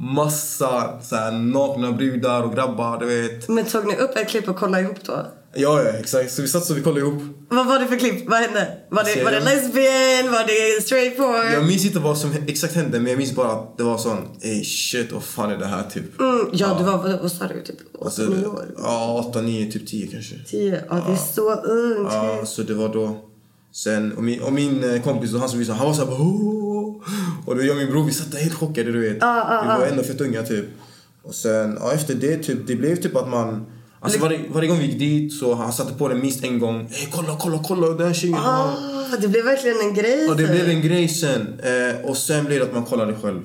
Massa såhär nakna brudar och grabbar, du vet. Men tog ni upp ett klipp och kollade ihop då? Ja, ja, exakt. Så vi satt så vi kollade ihop. Vad var det för klipp? Vad hände? Var det, Alltså, var det lesbian? Var det straight porn? Jag minns inte vad som exakt hände, men jag minns bara att det var sån, ey shit, vad fan är det här typ? Mm, ja, du var, vad, sa du? Typ 8 Alltså, år? ja, 8, 9, typ 10 kanske. 10? Ja, det är så ungt. Ja, så det var då. Sen, och min, och min eh, kompis, och han som visade, han var såhär bara "Åh!" Och då jag och min bror, vi satt där helt chockade du vet. vi var ändå fett unga typ. Och sen, ja, efter det typ, det blev typ att man Alltså varje, varje gång vi gick dit så han satte på den minst en gång. Hey, kolla, kolla, kolla den här tjejen. Ah, det blev verkligen en grej. Och det typ. blev en grej sen. Eh, och sen blev det att man kollade själv.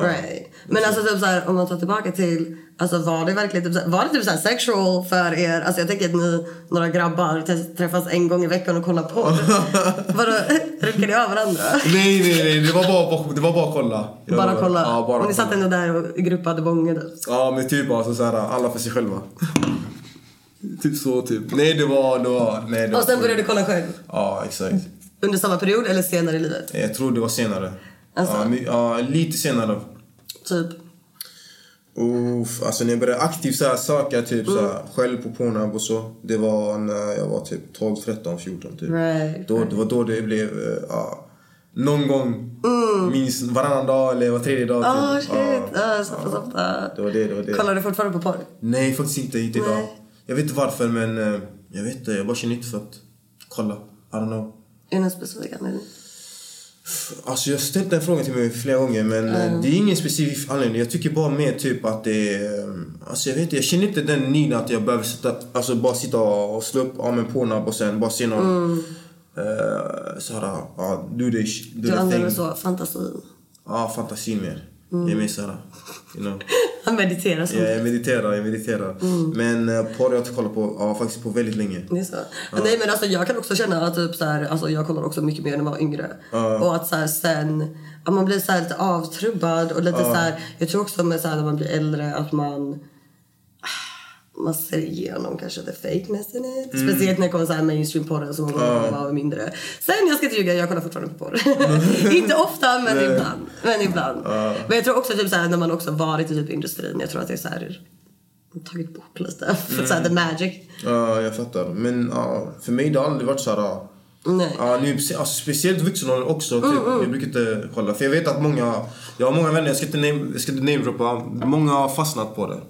Right. Men alltså typ såhär, om man tar tillbaka till, alltså var det verkligen typ såhär, var det typ såhär sexual för er? Alltså jag tänker att ni, några grabbar, träffas en gång i veckan och kollar på. Vadå, rycker ni av varandra? Nej, nej, nej. Det var bara, det var bara att kolla. Jag- Bara kolla? Ja, bara och ni satt ändå där och gruppade bången? typ. Ja, men typ alltså såhär, alla för sig själva. typ så, typ. Nej, det var... Det var nej, det Och sen började du kolla själv? Ja, exakt. Under samma period eller senare i livet? Jag tror det var senare. Alltså? Ja, my- ja, lite senare. Typ? Uff, alltså när jag började aktivt så här, söka typ så Mm. här, själv på Pornhub och så. Det var när jag var typ 12, 13, 14 typ. Right, Då, det var då det blev, eh, ja. någon gång, minst varannan dag eller var tredje dag. Mm. Ah typ. shit, Ja, ah, så pass ofta. det var det, det var det. Kollar du fortfarande på porr? Nej, faktiskt inte. Inte idag. Nej. Jag vet inte varför men eh, jag vet inte. Jag bara känner inte för att kolla. I don't know. Är det någon specifik anledning? Alltså jag har ställt den frågan till mig flera gånger men eh, det är ingen specifik anledning. Jag tycker bara mer typ att det är... eh, Alltså jag vet inte, jag känner inte den need att jag behöver sitta, alltså bara sitta och slå upp armen på Pornhub och sen bara se någon... Uh, såhär, ja, do the, sh- do Du använder så fantasin. Ja, fantasin mer. Jag är mer såhär, you know. Han mediterar så. Ja, jag mediterar, jag mediterar. Men uh, porr har jag inte kollat på, ja, faktiskt på väldigt länge. Det är så. Nej men alltså jag kan också känna att typ så här, alltså jag kollar också mycket mer när jag var yngre. Och att så här, sen, att man blir så lite avtrubbad och lite så här, jag tror också med så här, när man blir äldre att man man ser igenom kanske the fakeness in it. Speciellt när det kommer så här mainstream porr som man uh. var mindre. Sen jag ska inte ljuga, jag kollar fortfarande på porr. inte ofta men ibland. Men ibland. Men jag tror också typ så här, när man också varit i typ industrin, jag tror att det är så här tagit bort lite. För så här, the magic. Ja, jag fattar. Men ja, för mig det har aldrig varit såhär... ja, Nej. Ja, nu, alltså, speciellt vuxen ålder också. Typ. Jag brukar inte kolla. För jag vet att många... Jag har många vänner, jag ska inte name- jag ska inte namedroppa. Många har fastnat på det.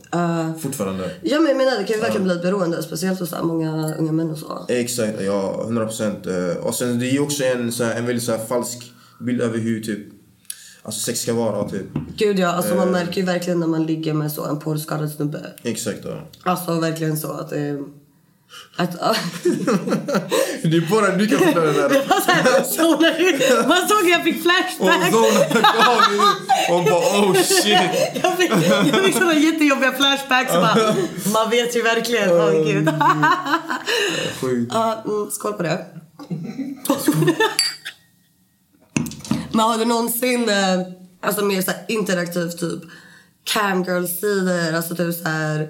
Fortfarande. Ja men jag menar det kan ju verkligen bli ett beroende. Speciellt hos många unga män och så. Exakt, ja. 100 procent. Och sen det är ju också en, så här, en väldigt så här, falsk bild över hur typ... Alltså sex ska vara typ. Gud ja, alltså man märker ju verkligen när man ligger med så en porrskadad snubbe. Exakt ja. Alltså verkligen så att det... Att, Det är bara du kan förklara det där. Ut. Man såg att jag fick Och flashbacks. och bara oh shit. Jag fick, jag fick såna jättejobbiga flashbacks. Bara, man vet ju verkligen. Åh oh, gud. Mm, skål på det. Men har du någonsin, eh, alltså mer så här interaktivt typ camgirl-sidor, alltså typ så här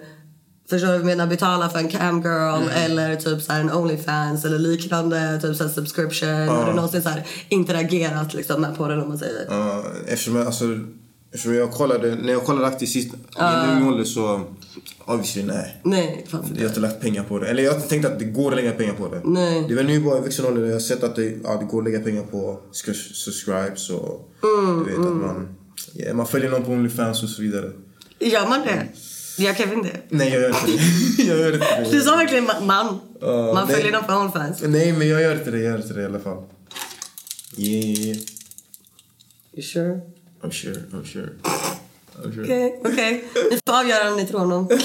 Förstår du vad jag menar? Betala för en camgirl eller typ så en Onlyfans eller liknande, typ så subscription. Har du någonsin så här interagerat liksom med på den om man säger? Ja, eftersom jag, alltså, eftersom jag kollade, när jag kollade aktivt sist, i ung ålder så obviously nej. Nej, fanns Jag har inte. lagt pengar på det. Eller jag har inte tänkt att det går att lägga pengar på det. Nej. Det är väl nu bara i vuxen ålder jag har sett att det, ja, det går att lägga pengar på subscribes och Mm, du vet att man, ja, man följer någon på Onlyfans och så vidare. Gör man det? Gör Kevin det? Nej jag gör inte det. jag gör inte det. Du sa verkligen ma- man. Ja, man följer dem på Onlyfans. Nej men jag gör inte det, jag gör inte det i alla fall. Yeah. You sure? I'm sure, I'm sure. I'm sure. Okej, okej. Ni får avgöra om ni tror honom.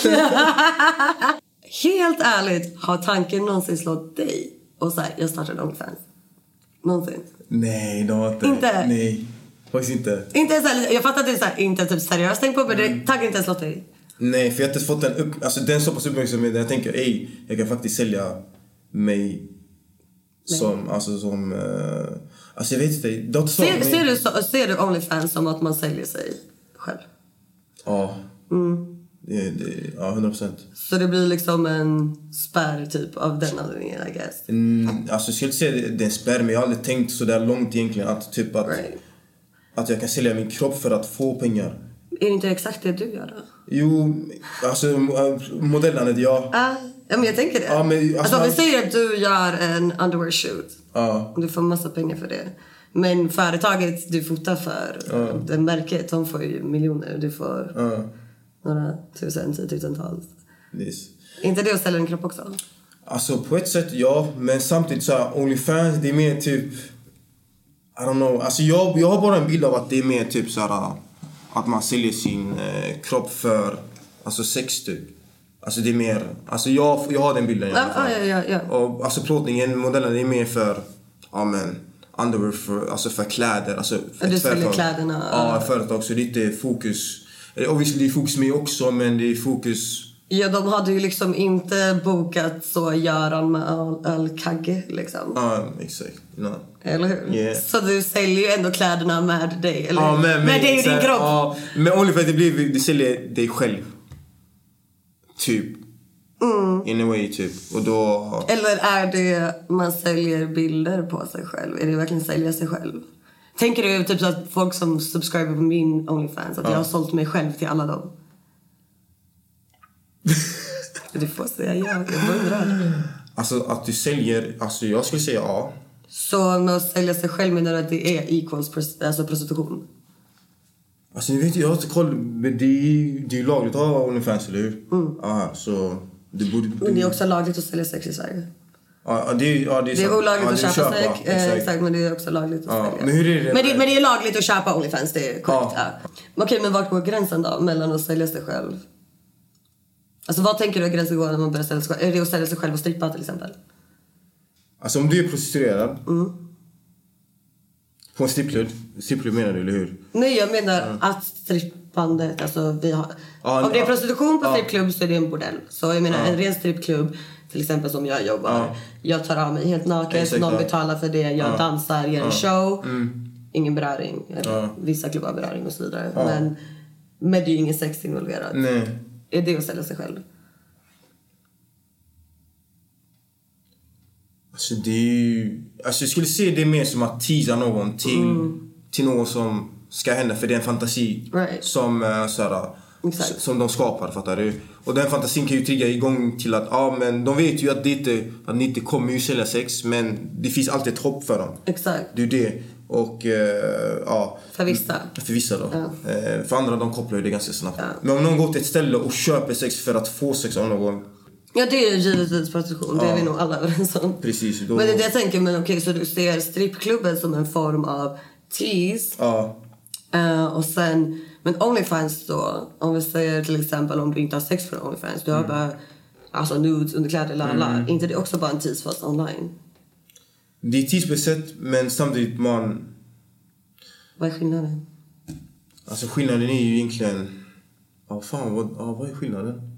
Helt ärligt, har tanken någonsin slått dig och sagt jag startar Onlyfans? Någonsin? Nej, det har inte. Inte? Nej. Faktiskt inte. Inte så här, jag fattar att det är så här, inte typ seriöst tänkt på men Mm. det taggar inte ens lotteri. Nej, för jag har inte fått den upp... Alltså den så pass uppmärksamhet där jag tänker ej, jag kan faktiskt sälja mig som, alltså som... Uh, alltså jag vet inte, det Ser, ser, du, så- ser du Onlyfans som att man säljer sig själv? Ja. Mm. Det, det, ja, 100 procent. Så det blir liksom en spärr typ av den anledningen I guess. Mm, alltså jag skulle inte säga det, det är en spärr, men jag har aldrig tänkt så där långt egentligen att typ att, Right. att jag kan sälja min kropp för att få pengar. Är det inte exakt det du gör då? Jo, alltså modellandet, ja. Ah, ja men jag tänker det. Ja, men, alltså, alltså, om vi säger att du gör en underwear shoot. Ja. Du får massa pengar för det. Men företaget du fotar för, det märket, de får ju miljoner. Du får Ja. några tusen, tiotusentals. Yes. Inte det att sälja en kropp också? Alltså på ett sätt ja, men samtidigt så här, Onlyfans det är mer typ... I don't know. Alltså jag, jag har bara en bild av att det är mer typ så här, att man säljer sin eh, kropp för alltså sex typ. Alltså det är mer, alltså jag, jag har den bilden i alla fall. ja, ja, ja. Och alltså plåtningen, modellen det är mer för, ja men, underwear för, alltså för kläder. Alltså för du säljer kläderna, Ja, företag. Så det är inte fokus. Eh, Obviously det är fokus med också men det är fokus Ja, de hade ju liksom inte bokat så Göran med öl- ölkagge liksom. Ja, exakt. No. Eller hur? Yeah. Så du säljer ju ändå kläderna med dig, eller Ja, men, med dig och så din kropp. Ja, men Onlyfans det blir, du säljer dig själv. Typ. Mm. In a way, typ. Och då... Eller är det man säljer bilder på sig själv? Är det verkligen sälja sig själv? Tänker du typ så att folk som subscriber på min Onlyfans, att jag har sålt mig själv till alla dem? du får säga ja, jag undrar. Alltså att du säljer, alltså jag skulle säga ja. Så med att sälja sig själv menar du att det är equals alltså prostitution? Alltså ni vet ju, jag har inte koll, men det är det är lagligt att ha Onlyfans, eller hur? Ja, så det borde... Mm. Men det är också lagligt att sälja sex i Sverige. Ja, det är, ja, det är, Det är olagligt ja, att är köpa sex, eh, exakt. exakt, men det är också lagligt att Ja, sälja. men hur är det- Men det, men det är lagligt att köpa Onlyfans, det är korrekt. Ja. Ja. Okej, men vart går gränsen då mellan att sälja sig själv? Alltså vad tänker du att gränsen går när man börjar sälja sig själv? Är det att sälja sig själv och strippa till exempel? Alltså om du är prostituerad. Mm. På en strippklubb, strippklubb menar du, eller hur? Nej, jag menar att strippandet, alltså vi har... Ja, om det är prostitution på Ja. strippklubb så är det en bordell. Så jag menar en ren strippklubb, till exempel som jag jobbar. Jag tar av mig helt naken, Exakt, någon betalar för det, jag dansar, gör en show. Mm. Ingen beröring. Eller, Vissa klubbar beröring och så vidare. Men, men det är ju ingen sex involverad. Nej. Är det att sälja sig själv? Alltså det är ju... Alltså jag skulle se det mer som att teasa någon till, till något som ska hända för det är en fantasi Mm. Right. som, uh, såhär, Exakt. s- som de skapar, fattar du? Och den fantasin kan ju trigga igång till att, ja men de vet ju att, det inte, att ni inte kommer ju sälja sex men det finns alltid ett hopp för dem. Exakt. Det är det. Och eh, ja. För vissa. För vissa då. Ja. Eh, för andra de kopplar ju det ganska snabbt. Ja. Men om någon går till ett ställe och köper sex för att få sex av någon. Ja, det är ju givetvis prostitution. Det är vi nog alla överens om. Precis, då- Men det är det jag tänker, men okej, så du ser strippklubben som en form av tease. Ja. Eh, och sen, men Onlyfans då, om vi säger till exempel om du inte har sex för Onlyfans, du har Mm. bara alltså nudes, underkläder, la la. inte det också bara en tease fast online? Det är tidsbesatt men samtidigt man... Vad är skillnaden? Alltså skillnaden är ju egentligen... Ja fan vad, ja, vad är skillnaden?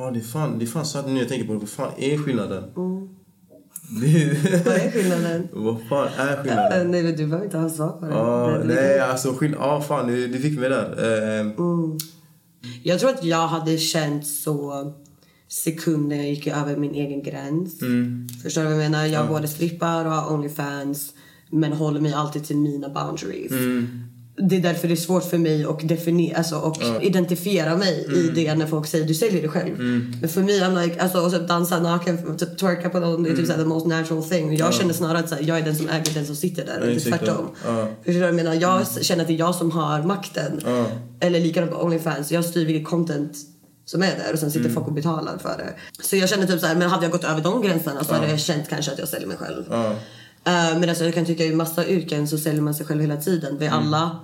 Ja det är fan, det är fan sant nu jag tänker på det. Vad fan är skillnaden? Det, Vad är skillnaden? vad fan är skillnaden? nej, men du behöver inte ha svar på det. Ja, Det- det- nej alltså skillnaden, ja fan du, du fick mig där. Eh, Jag tror att jag hade känt så sekunder jag gick över min egen gräns. Mm. Förstår du vad jag menar? Jag både strippar och har Onlyfans men håller mig alltid till mina boundaries. Mm. Det är därför det är svårt för mig att definiera, alltså, och identifiera mig i Mm. det när folk säger du säljer dig själv. Men för mig, I'm like, alltså, och typ dansa naken, typ twerka på någon, det är typ såhär the most natural thing. Jag känner snarare att såhär, jag är den som äger den som sitter där och inte tvärtom. Ja. Förstår du jag menar? Jag känner att det är jag som har makten. Ja. Eller likadant på Onlyfans. Jag styr vilket content som är där och sen sitter Mm. folk och betalar för det. Så jag känner typ så här, men hade jag gått över de gränserna så hade jag känt kanske att jag säljer mig själv. Ja. Eh, men alltså jag kan tycka i massa yrken så säljer man sig själv hela tiden. Vi Mm. alla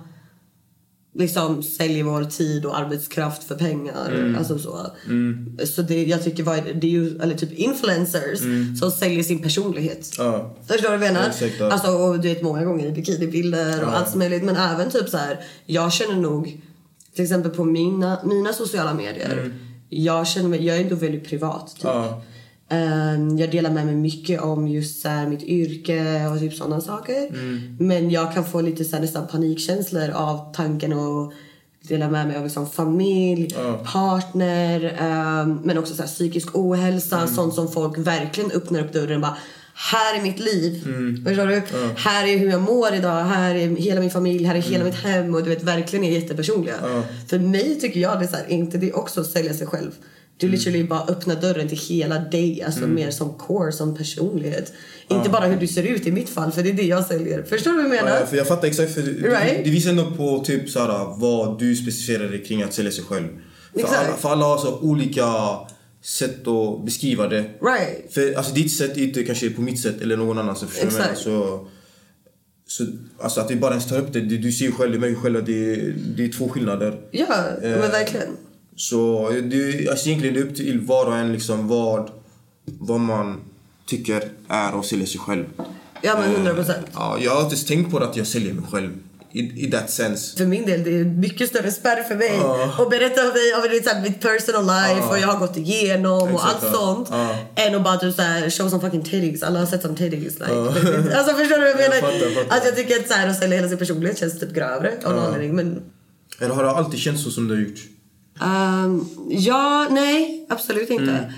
liksom säljer vår tid och arbetskraft för pengar. Mm. Alltså så. Så det, jag tycker vad, det är ju, eller typ influencers som säljer sin personlighet. Ja. Förstår du vad jag menar? Exakt, ja. Alltså och du vet många gånger i bikinibilder och allt möjligt. Men även typ så här, jag känner nog till exempel på mina, mina sociala medier. Jag känner mig, jag är ändå väldigt privat typ. Ja. Ehm, jag delar med mig mycket om just så mitt yrke och typ sådana saker. Men jag kan få lite så här, nästan panikkänslor av tanken att dela med mig av liksom, familj, partner, ehm, men också så här, psykisk ohälsa. Sånt som folk verkligen öppnar upp dörren och bara här är mitt liv. Förstår du? Här är hur jag mår idag. Här är hela min familj. Här är hela mitt hem. Och du vet verkligen är jättepersonliga. För mig tycker jag det är så här, inte det också att sälja sig själv. Du literally bara öppnar dörren till hela dig. Alltså mer som core, som personlighet. Inte bara hur du ser ut i mitt fall. För det är det jag säljer. Förstår du vad jag menar? Ja, för jag fattar exakt. För det, Right. det visar ändå på typ såhär, vad du specificerar kring att sälja sig själv. För Exakt. alla, för alla har så olika sätt att beskriva det. Right. För alltså, ditt sätt är inte kanske på mitt sätt eller någon annans. Förstår vad jag menar? Exakt. Så, så alltså att vi bara ens tar upp det. Du, du ser ju själv, du märker själv att det, det är två skillnader. Ja, Eh, men verkligen. Så det, alltså egentligen det är upp till var och en liksom vad, vad man tycker är att sälja sig själv. Ja, men Eh, 100 procent. Ja, jag har ens tänkt på att jag säljer mig själv. I, i that sense. För min del det är mycket större spärr för mig att berätta om, mig, om här, mitt personal life och jag har gått igenom och Exakt, allt sånt. Ja. Än att bara typ, så här, show some fucking titties. Alla har sett som titties. Like. alltså förstår du vad jag menar? Jag fattar, fattar. Att jag tycker att, så här, att sälja hela sin personlighet känns typ grövre av någon anledning. Men, Eller har det alltid känts så som det har gjort? Ehm, ja, nej, absolut inte. Mm.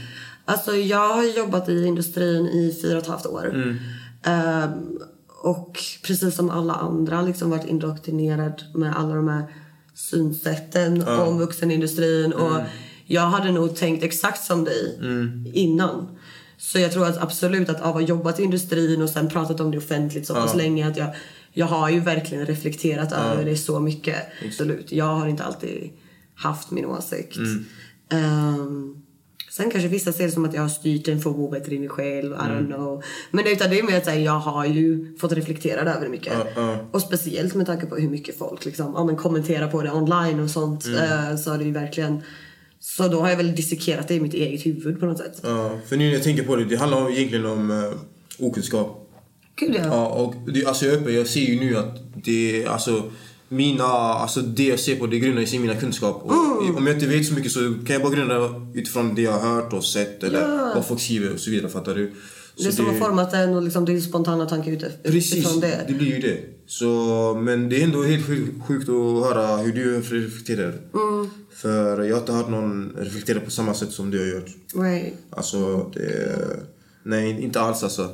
Alltså, jag har jobbat i industrin i fyra och ett halvt år. Mm. Ehm, och precis som alla andra liksom varit indoktrinerad med alla de här synsätten om vuxenindustrin. Och Mm. jag hade nog tänkt exakt som dig innan. Så jag tror att absolut att av att ha jobbat i industrin och sen pratat om det offentligt så pass länge att jag, jag har ju verkligen reflekterat över det så mycket. Absolut. Jag har inte alltid haft min åsikt. Ehm, sen kanske vissa ser det som att jag har styrt den för bättre i mig själv. I don't know. Men utan det är mer att säga, jag har ju fått reflektera över det mycket. Och speciellt med tanke på hur mycket folk liksom, ja, men kommenterar på det online och sånt. eh, så har det ju verkligen... Så då har jag väl dissekerat det i mitt eget huvud på något sätt. Ja, för nu när jag tänker på det, det handlar egentligen om uh, okunskap. Gud ja. Ja, och det, alltså jag, är öppen, jag ser ju nu att det, alltså mina, alltså det jag ser på det grundar sig i mina kunskap. Och Mm. Om jag inte vet så mycket så kan jag bara grunda utifrån det jag har hört och sett eller vad folk skriver och så vidare, fattar du? det är Så som har format en och liksom din spontana tanke ute, Precis, utifrån det. det. blir ju det. Så, men det är ändå helt sjukt, att höra hur du reflekterar. Mm. För jag har inte hört någon reflektera på samma sätt som du har gjort. Right. Alltså, det... Nej, inte alls alltså.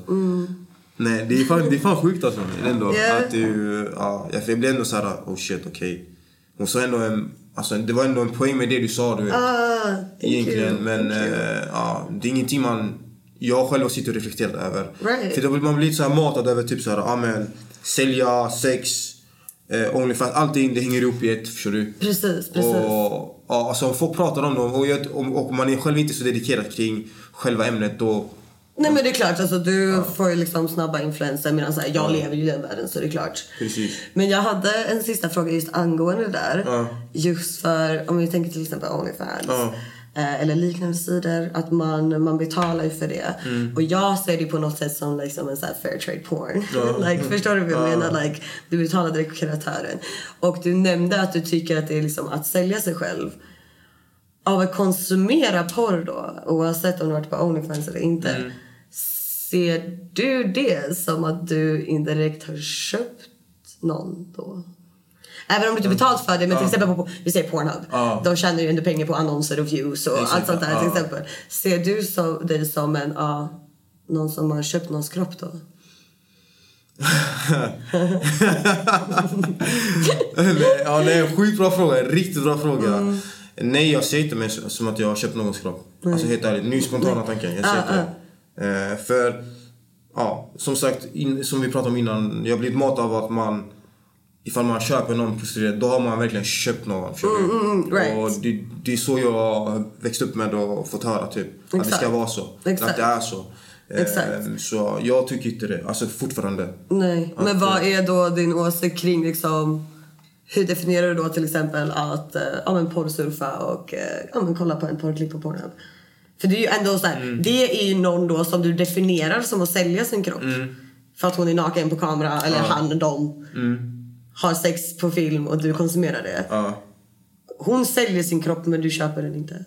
Nej, det är fan, det är fan sjukt alltså. Ändå, Yeah. att du, ja, jag blir ändå såhär, oh shit, okej. Hon sa ändå en, alltså det var ändå en poäng med det du sa du vet. Ah, Egentligen, you. men eh, ja, det är ingenting man, jag själv sitter och reflekterar över. Right. För då blir man lite såhär matad över typ såhär, ja men, sälja, sex, eh, Onlyfans, allting det hänger ihop i ett, förstår du? Precis, precis. Och, ja, alltså, om folk pratar om dem och, och, och man är själv inte så dedikerad kring själva ämnet då... Nej men det är klart, alltså, du får ju liksom snabba influenser medan så här, jag lever ju i den världen så det är klart. Precis. Men jag hade en sista fråga just angående det där. Ja. Just för, om vi tänker till exempel Onlyfans. Ja. Eh, eller liknande sidor, att man, man betalar ju för det. Mm. Och jag ser det på något sätt som liksom en så fair trade porn. like, förstår du vad jag menar? Like, du betalar direkt kreatören. Och du nämnde att du tycker att det är liksom att sälja sig själv. Av att konsumera porr då, oavsett om du varit på Onlyfans eller inte. Mm. Ser du det som att du indirekt har köpt någon då? Även om du inte betalt för det, men till exempel på, vi säger Pornhub. Ja. De tjänar ju ändå pengar på annonser och views och Exakt, allt sånt där till exempel. Ser du så, dig som en, ja, någon som har köpt någons kropp då? Ja, det är en sjukt bra fråga. En riktigt bra fråga. Mm. Nej, jag ser inte mig som att jag har köpt någons kropp. Alltså helt ärligt. Nu spontana tanken. Jag ser inte det. För, ja, som sagt, in, som vi pratade om innan. Jag har blivit matad av att man Ifall man köper någon prostituerad, då har man verkligen köpt någon. förstår du? Mm, right. Och det, det är så jag växt upp med och fått höra typ. Att det Exakt. ska vara så. Exakt. Att det är så. Eh, Exakt. Så jag tycker inte det. Alltså fortfarande. Nej, men Att, vad är då din åsikt kring liksom hur definierar du då till exempel att eh, ja, men porrsurfa och eh, ja, men kolla på en porrklipp på Pornhub? För det är ju ändå så här, Mm. det är ju någon då som du definierar som att sälja sin kropp. Mm. För att hon är naken på kamera, eller han, de, har sex på film och du konsumerar det. Ja. Hon säljer sin kropp men du köper den inte.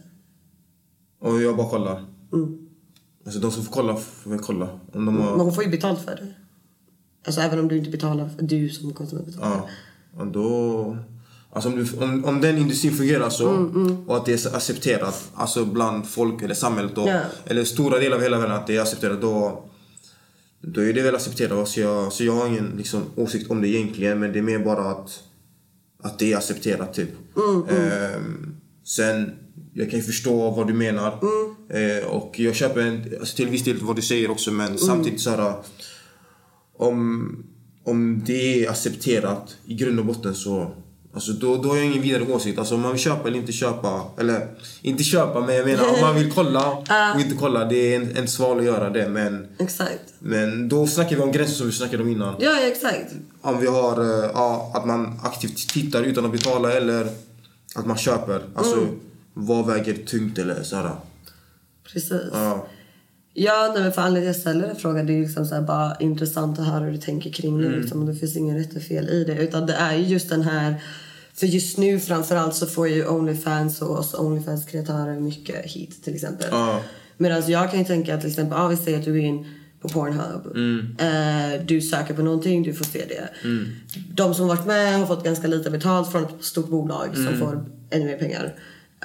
Och jag bara kollar. Mm. Alltså de som får kolla får väl kolla. Om de har... Men hon får ju betalt för det. Alltså även om du inte betalar, för du som konsument betalar. Ja. Och då... Alltså om, du, om, om den industrin fungerar så Mm, och att det är accepterat alltså bland folk eller samhället då, Ja. eller stora delar av hela världen att det är accepterat då då är det väl accepterat. Så jag, så jag har ingen liksom, åsikt om det egentligen men det är mer bara att, att det är accepterat typ. Ehm, sen, jag kan ju förstå vad du menar. Eh, och jag köper en, alltså, till viss del vad du säger också men samtidigt så här om, om det är accepterat i grund och botten så Alltså då, då har jag ingen vidare åsikt. Alltså om man vill köpa eller inte köpa. Eller inte köpa men jag menar om man vill kolla och inte kolla. Det är en, en sval att göra det men, Exakt. men då snackar vi om gränser som vi snackade om innan. Ja, exakt. Om vi har eh, ja, att man aktivt tittar utan att betala eller att man köper. Alltså vad väger tungt eller sådär. Precis. Ja. Ja, nej, men för anledningen jag ställer den frågan det är liksom så här bara intressant att höra hur du tänker kring det. Liksom, och det finns ingen rätt och fel i det. Utan det är ju just den här... För just nu framförallt så får ju Onlyfans och oss Onlyfans-kreatörer mycket hit till exempel. Ja. Medan jag kan ju tänka att till exempel, ja, vi säger att du går in på Pornhub. Eh, du söker på någonting, du får se det. De som varit med har fått ganska lite betalt från ett stort bolag som får ännu mer pengar.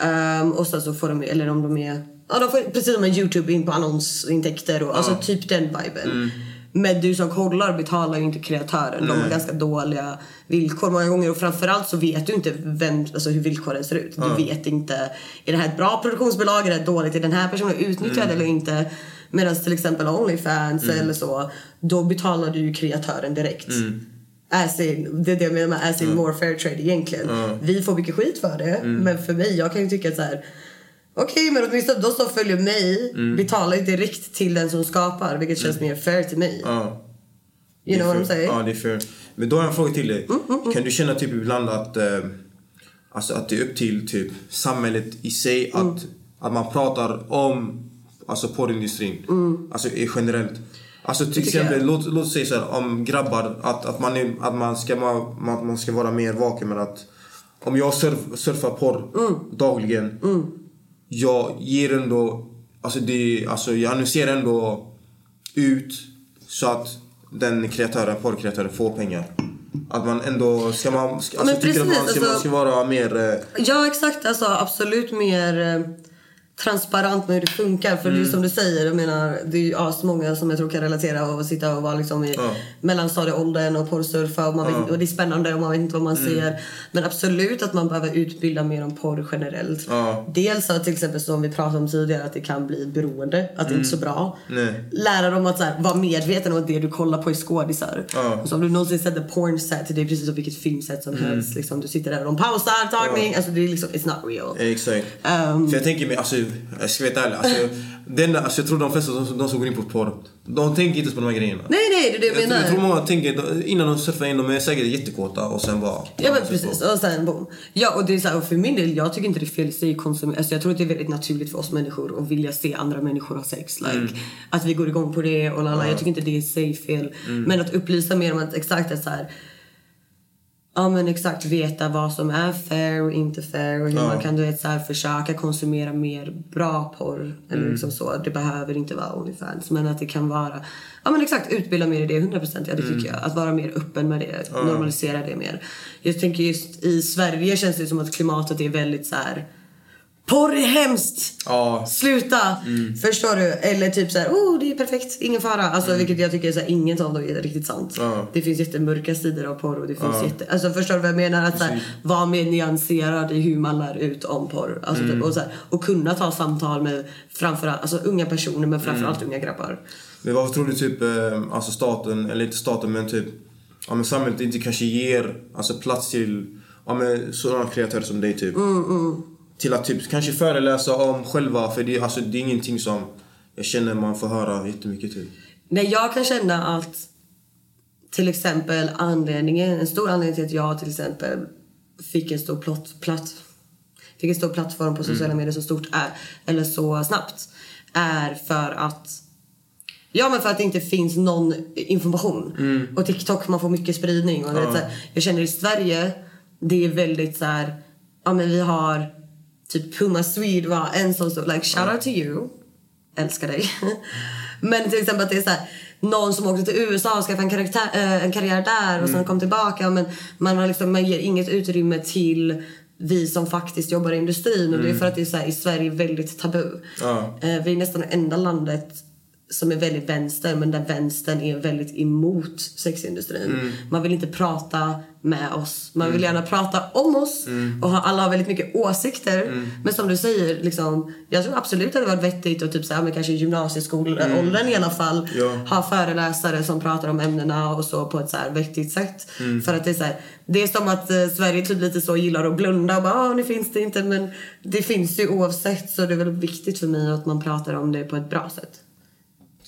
Ehm, och sen så får de, eller om de är, ja de får precis som en Youtube in på annonsintäkter och alltså typ den viben. Men du som kollar betalar ju inte kreatören. De har ganska dåliga villkor många gånger och framförallt så vet du inte vem, alltså hur villkoren ser ut. Du vet inte, är det här ett bra produktionsbolag? Är det dåligt? Är den här personen utnyttjad eller inte? Medan till exempel Onlyfans eller så, då betalar du ju kreatören direkt. As in, det är det jag menar med as in more fair trade egentligen. Vi får mycket skit för det, men för mig, jag kan ju tycka att så här. Okej, men åtminstone de som följer mig betalar ju direkt till den som skapar, vilket känns mer fair till mig. Ja. You know what I'm saying? Ja, det är fair. Men då har jag en fråga till dig. Mm, Kan du känna typ ibland att, eh, alltså att det är upp till typ samhället i sig Mm. att, att man pratar om alltså porrindustrin? Alltså i- generellt. Alltså till Mm. exempel, jag. låt, låt säga så här, om grabbar, att, att, man, är, att man, ska, man, man ska vara mer vaken med att om jag surf, surfar porr Mm. dagligen, jag ger ändå, alltså, det, alltså jag annonserar ändå ut så att den kreatören, porrkreatören får pengar. Att man ändå, ska man, ska, alltså, att man precis, ska, man alltså- ska vara mer... Eh, Ja, exakt. Alltså, absolut mer eh, transparent med hur det funkar. För det är ju som du säger, jag menar, det är ju många som jag tror kan relatera och sitta och vara liksom i Ja. mellanstadieåldern och porrsurfa och, man vet, och det är spännande och man vet inte vad man ser. Men absolut att man behöver utbilda mer om porr generellt. Ja. Dels att till exempel som vi pratade om tidigare att det kan bli beroende, att det inte är så bra. Nej. Lära dem att så här, vara medveten om att det du kollar på är skådisar. Ja. Och så om du någonsin sett ett pornset, det är precis som vilket filmset som helst. Liksom, du sitter där och de pausar tagning. Alltså det är liksom, it's not real. exakt. Ehm. För jag tänker mig, alltså, jag ska vara ärlig. Alltså, den, alltså, jag tror de flesta de, de som går in på porr, de tänker inte på de här grejerna. Nej, nej, det är det jag Jag, tror- jag tror menar. många tänker, innan de surfar in, de är säkert jättekåta och sen bara... Ja men precis, och sen boom. Ja och det är så här, för min del, jag tycker inte det är fel i sig konsumera. Alltså jag tror att det är väldigt naturligt för oss människor att vilja se andra människor ha sex. Like, Att vi går igång på det och lala. Jag tycker inte det är i sig fel. Men att upplysa mer om att exakt att så här. Ja men exakt veta vad som är fair och inte fair och hur man kan du vet, så här, försöka konsumera mer bra porr. Eller liksom så. Det behöver inte vara Onlyfans men att det kan vara Ja men exakt utbilda mer i det 100% ja det tycker jag. Att vara mer öppen med det. Normalisera det mer. Jag tänker just i Sverige känns det som att klimatet är väldigt så här. Porr är hemskt! Ja. Sluta! Förstår du? Eller typ så här, oh det är perfekt, ingen fara. Alltså vilket jag tycker är så här, inget av det är riktigt sant. Ja. Det finns jättemörka sidor av porr och det finns jätte... Alltså förstår du vad jag menar? Att så här, vara mer nyanserad i hur man lär ut om porr. Alltså, typ, och, så här, och kunna ta samtal med framförallt, alltså unga personer men framförallt unga grabbar. Men varför tror du typ, eh, alltså staten, eller inte staten men typ, ja men samhället inte kanske ger alltså plats till, ja men sådana kreatörer som dig typ. Till att typ kanske föreläsa om själva, för det, alltså, det är ingenting som jag känner man får höra jättemycket typ. Nej, jag kan känna att till exempel anledningen, en stor anledning till att jag till exempel fick en stor plott, platt, fick en stor plattform på sociala medier så stort är, eller så snabbt är för att Ja men för att det inte finns någon information. Och TikTok man får mycket spridning. Och så här, jag känner i Sverige, det är väldigt så här, ja men vi har typ Puma Swede var en som stod like shout out to you. Älskar dig. men till exempel att det är så här, någon som åkte till USA och skaffade en, karaktär, eh, en karriär där och sen kom tillbaka. Men man, har liksom, man ger inget utrymme till vi som faktiskt jobbar i industrin. Och det är för att det är så här, i Sverige väldigt tabu. Ja. Eh, vi är nästan det enda landet som är väldigt vänster men där vänstern är väldigt emot sexindustrin. Man vill inte prata med oss. Man vill gärna prata om oss och ha, alla har väldigt mycket åsikter. Men som du säger, liksom, jag tror absolut att det hade varit vettigt att typ så här, men kanske i gymnasieskoleåldern i alla fall Ja. ha föreläsare som pratar om ämnena och så på ett så här vettigt sätt. För att det är så här, det är som att eh, Sverige typ lite så gillar att blunda och bara ah, nu finns det inte men det finns ju oavsett så det är väl viktigt för mig att man pratar om det på ett bra sätt.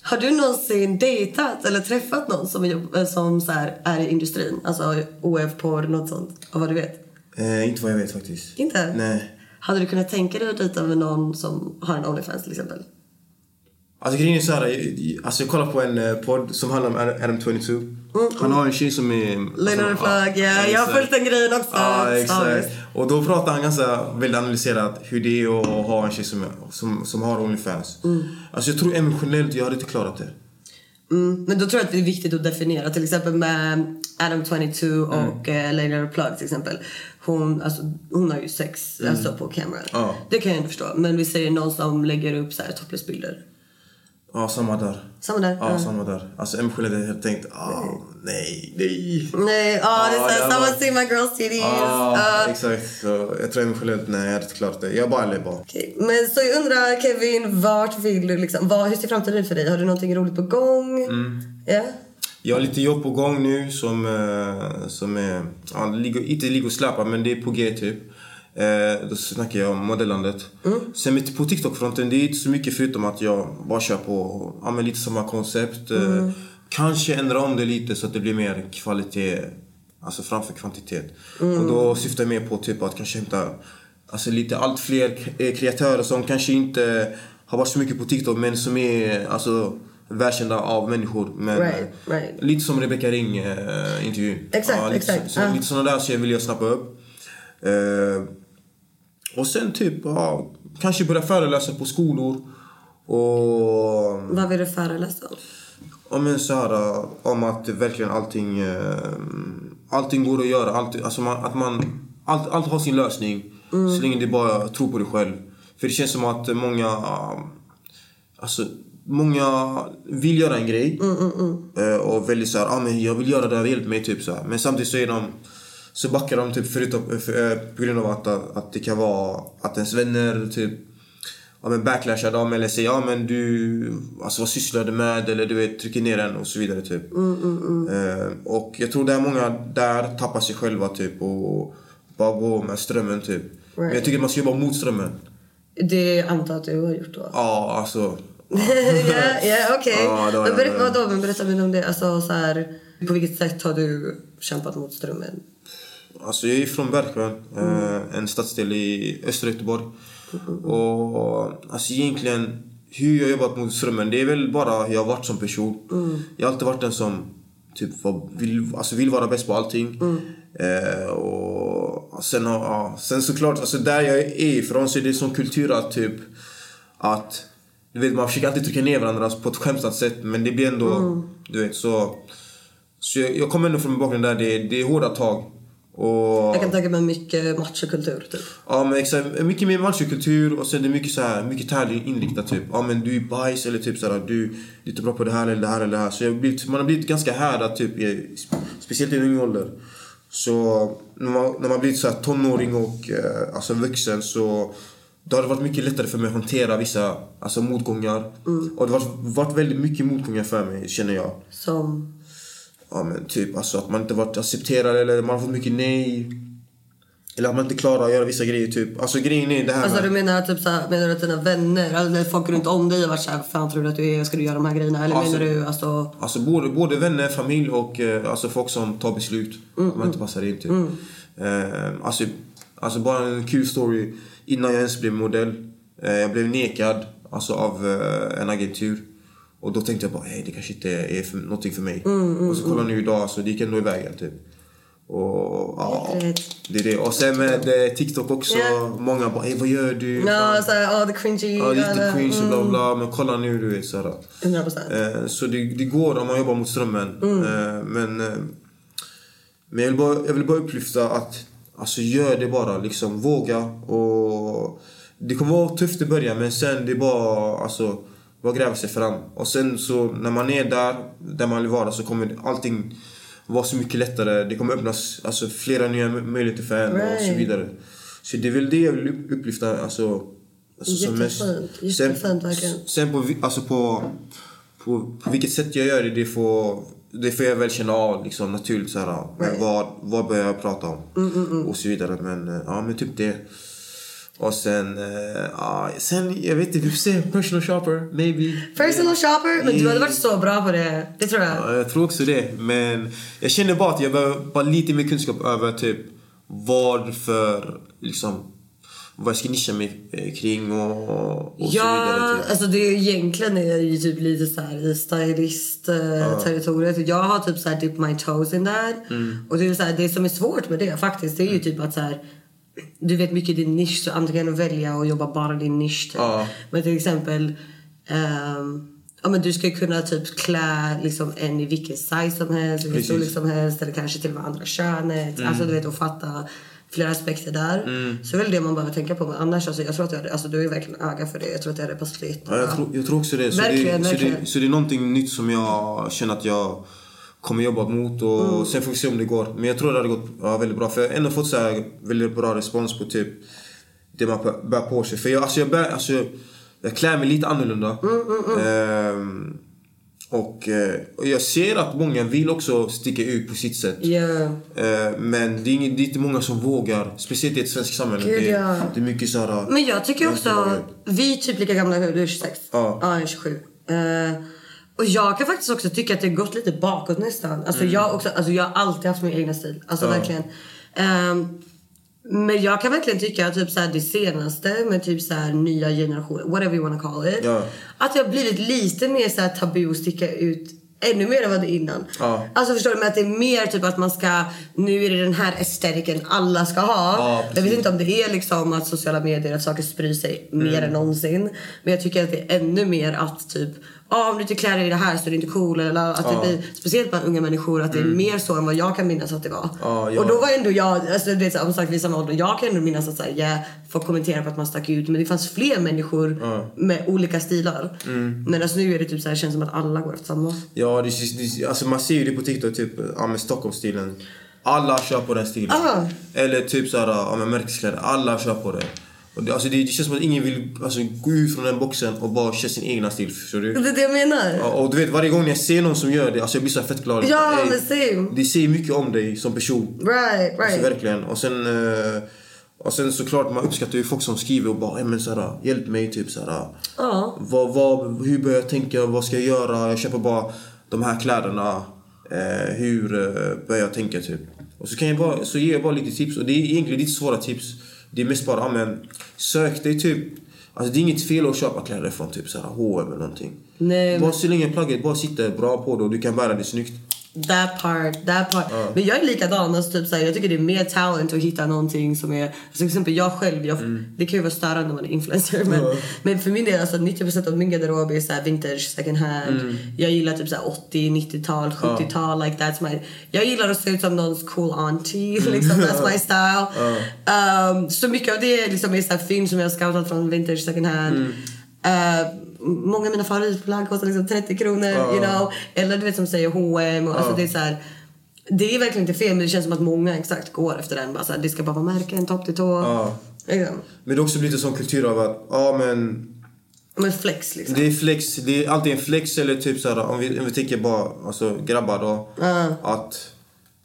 Har du någonsin dejtat eller träffat någon som, jobb, eh, som så här, är i industrin? Alltså OF-porr, något sånt? Av vad du vet? Eh, inte vad jag vet faktiskt. Inte? Nej. Hade du kunnat tänka dig att dejta med någon som har en Onlyfans till exempel? Alltså grejen är så här, jag- alltså jag kollar på en eh, podd som handlar om Adam 22. Han har en tjej som är... Alltså, Flagg, ja. Jag har följt den grejen också. Ja, exakt. Och då pratar han ganska väldigt analyserat hur det är att ha en tjej som, som, som har Onlyfans. Alltså jag tror emotionellt, jag hade inte klarat det. Mm, men då tror jag att det är viktigt att definiera. Till exempel med Adam 22 och mm. Leonard Plug till exempel. Hon, alltså, hon har ju sex alltså, på camera. Ja. Det kan jag ändå förstå. Men vi säger någon som lägger upp så här topless-bilder. Ja, samma där. Samma där. Ja, samma där. Alltså emotionellt hade jag tänkt, ah, nej, nej. Nej, ja det är see my girl's titties. Ja, Ja. exakt. Så jag tror emotionellt, nej, jag hade inte klarat det. Jag bara bara. Okej, Men så jag undrar Kevin, vart vill du liksom, vad, hur ser framtiden ut för dig? Har du någonting roligt på gång? Mm. Ja? Jag har lite jobb på gång nu som, eh, som är, ja, inte ligger och släpar men det är på G typ. Eh, då snackar jag om modellandet. Sen med, på TikTok-fronten, det är inte så mycket förutom att jag bara kör på ja, men lite samma koncept. Eh, kanske ändra om det lite så att det blir mer kvalitet alltså framför kvantitet. Och då syftar jag mer på typ att kanske hämta alltså lite allt fler eh, kreatörer som kanske inte har varit så mycket på TikTok men som är alltså världskända av människor. Men, Right, eh, right. Lite som Rebecca Ring eh, intervju. Exakt, lite, exakt, Så, ja. Lite sådana där tjejer vill jag snappa upp. Eh, och sen typ, ja, kanske börja föreläsa på skolor. Och Vad vill du föreläsa om? Men så här, äh, om att verkligen allting, äh, allting går att göra. Allt, alltså man, att man, allt, allt har sin lösning. Så länge det bara tror på dig själv. För det känns som att många, äh, alltså många vill göra en grej. äh, Och väldigt så här, ah, men jag vill göra det här, hjälp mig typ så här. Men samtidigt så är de så backar de typ förutom, för, äh, på grund av att, att det kan vara att ens vänner typ ja, men backlashar dem eller säger ja men du, alltså vad sysslar du med? Eller du vet, trycker ner den och så vidare typ. Eh, och jag tror det är många där tappar sig själva typ och bara går med strömmen typ. Men jag tycker man ska jobba mot strömmen. Det antar jag att du har gjort då? Ja, alltså. ja, ja okej. Vadå, men berätta mer om det. Alltså, så här, på vilket sätt har du kämpat mot strömmen? Alltså jag är från Bergsjön, eh, mm. en stadsdel i östra Göteborg. Och alltså egentligen, hur jag jobbat mot strömmen, det är väl bara hur jag har varit som person. Jag har alltid varit den som typ var, vill, alltså vill vara bäst på allting. Eh, och sen, ja, sen såklart, alltså där jag är ifrån så är det som kultur att typ att du vet, man försöker alltid trycka ner varandra på ett skämtsamt sätt men det blir ändå, du vet så. Så jag, jag kommer ändå från en bakgrund där det, det är hårda tag. Och, Jag kan tänka mig mycket machokultur typ. Ja men exakt, mycket mer machokultur och sen det är mycket så här, mycket tävling inriktat typ. Ja men du är bajs eller typ såhär, du, du är inte bra på det här eller det här eller det här. Så blivit, man har blivit ganska härdad typ, i, speciellt i ung ålder. Så när man, när man blivit så här tonåring och eh, alltså vuxen så då har det varit mycket lättare för mig att hantera vissa alltså, motgångar. Och det har varit, varit väldigt mycket motgångar för mig känner jag. Som... Ja men typ alltså att man inte varit accepterad eller man har fått mycket nej. Eller att man inte klarar att göra vissa grejer typ. Alltså grejen är det här Alltså med- du menar typ såhär, menar du att dina vänner, eller folk runt om dig har varit såhär, fan tror du att du är, ska du göra de här grejerna? Eller Alltså- menar du alltså... Alltså både, både vänner, familj och eh, alltså folk som tar beslut. Mm, Om man inte passar in typ. Eh, alltså, alltså bara en kul story. Innan jag ens blev modell. Eh, jag blev nekad alltså, av eh, en agentur. Och då tänkte jag bara, hej det kanske inte är för, någonting för mig. och så kollar ni idag, alltså, det gick ändå i vägen typ. Och ja, det är det. Och sen med TikTok också. Ja. Många bara, vad gör du? Ja, såhär, oh, the cringy. Ja, lite cringe och bla mm, bla. Men kolla nu, du vet såhär. 100%. Eh, så det, det går om man jobbar mot strömmen. Mm. Eh, men eh, men jag, vill bara, jag vill bara upplyfta att alltså, gör det bara. Liksom, våga. Och det kommer vara tufft i början men sen det är bara alltså, bara gräva sig fram. Och sen så när man är där, där man vill vara så kommer allting vara så mycket lättare. Det kommer öppnas alltså, flera nya mö- möjligheter för en och så vidare. Så det är väl det jag vill upp- upplyfta. Alltså, alltså, som mest. Jättefint. Sen- Jättefint, verkligen. Sen på, alltså på, på, på vilket sätt jag gör det, det får, det får jag väl känna av liksom, naturligt. Så här, vad, vad börjar jag prata om? Mm, Och så vidare. Men, ja, men typ det. Och sen, eh, ja, sen jag vet inte, vi får se. Personal shopper, maybe. Personal shopper, men du hade varit så bra på det. Det tror jag. Ja, jag tror också det. Men jag känner bara att jag behöver bara lite mer kunskap över typ vad för, liksom, vad jag ska nischa mig eh, kring och, och så Ja, vidare. Typ. alltså det är egentligen är det ju typ lite så här i stylist-territoriet. Jag har typ så här dip my toes in där. Mm. Och det är så här, det som är svårt med det faktiskt, det är ju typ att så här du vet mycket din nisch, så antingen välja och jobba bara din nisch typ. Ja. Men till exempel ehm, Ja, men du ska kunna typ klä liksom en i vilken size som helst, vilken storlek som helst eller kanske till och med andra könet. Mm. Alltså du vet att fatta flera aspekter där. Så är väl det man behöver tänka på. Men annars alltså, jag tror att jag, alltså, du är verkligen öga för det. Jag tror att det hade passat Ja, jättebra. jag, tror, jag tror också det. Så, Verkligen, det, så, verkligen. det. så det är någonting nytt som jag känner att jag kommer jobba mot och Mm. sen får vi se om det går. Men jag tror det hade gått ja, väldigt bra. För jag har ändå fått så här väldigt bra respons på typ det man bär- på sig. För jag, alltså, jag, bär, alltså, jag klär mig lite annorlunda. Mm, Ehm, och, eh, och jag ser att många vill också sticka ut på sitt sätt. Ja. Eh, men det är, inget, det är inte många som vågar. Speciellt i ett svenskt samhälle. Gud, det, ja. det är mycket så här... Men jag tycker jag också, vi är typ lika gamla nu, du är 26. Ja. jag är 27. Eh, och jag kan faktiskt också tycka att det har gått lite bakåt nästan. Alltså, Mm. jag, också, alltså, jag har alltid haft min egna stil. Alltså verkligen. Ehm, men jag kan verkligen tycka att typ så här, det senaste med typ så här, nya generationer, whatever you wanna call it. Ja. Att det har blivit lite mer så här, tabu att sticka ut ännu mer än vad det innan. Ja. Alltså förstår du? Men att det är mer typ att man ska, nu är det den här estetiken alla ska ha. Ja, jag vet inte om det är liksom att sociala medier, att saker sprider sig mer än någonsin. Men jag tycker att det är ännu mer att typ, ah, om du inte klär dig i det här så är du inte cool. Eller att det blir, speciellt bland unga människor, att det är mer så än vad jag kan minnas att det var. Ja. Och då var ändå jag, alltså det är så, som sagt vi är samma ålder, jag kan ändå minnas att så här, yeah, folk kommenterar på att man stack ut. Men det fanns fler människor med olika stilar. Men alltså nu är det typ så här, känns som att alla går efter samma. Ja, det, det, alltså man ser ju det på TikTok, typ ja, med Stockholmsstilen. Alla kör på den stilen. Eller typ såhär, ja, märkeskläder. Alla kör på det. Och det, alltså det. Det känns som att ingen vill alltså, gå ut från den boxen och bara köra sin egna stil. Förstår du? Det är det jag menar. Ja, och du vet, varje gång jag ser någon som gör det, alltså jag blir så fett glad. Ja, men same. Det säger mycket om dig som person. Right, Alltså right. verkligen. Och sen, eh, och sen såklart, man uppskattar ju folk som skriver och bara, "Ey, men såhär, hjälp mig typ såhär. Ja. Vad, vad, hur börjar jag tänka? Vad ska jag göra? Jag köper bara de här kläderna. Eh, hur eh, börjar jag tänka typ? Och så, kan jag bara, så ger jag bara lite tips. Och det är egentligen lite svåra tips. Det är mest bara, ja, men sök dig typ. Alltså det är inget fel att köpa kläder från typ såhär H&M eller någonting. Nej, Bara så länge plagget bara sitter bra på det och du kan bära det snyggt. That part, that part. Men jag är likadan. Alltså, typ, såhär, jag tycker det är mer talent att hitta någonting som är... Alltså, till exempel jag själv, jag, det kan ju vara störande när man är influencer. Men, men för min del, alltså, 90% av min garderob är såhär vintage, second hand. Jag gillar typ såhär 80, 90-tal, 70-tal. Like, that's my, jag gillar att se ut som någons cool auntie. Liksom, that's my style. Um, så mycket av det liksom, är såhär film som jag har scoutat från vintage, second hand. Uh, många av mina favoritplagg kostar liksom 30 kronor. You know? Eller du vet som säger H&M och alltså, det är så här, Det är verkligen inte fel men det känns som att många exakt går efter den. Bara så här, det ska bara vara märken topp till tå. Ja. Liksom. Men det har också blivit en sån kultur av att, ja men Men flex liksom. Det är flex, det är alltid en flex eller typ såhär om vi, om vi tänker bara alltså grabbar då. Att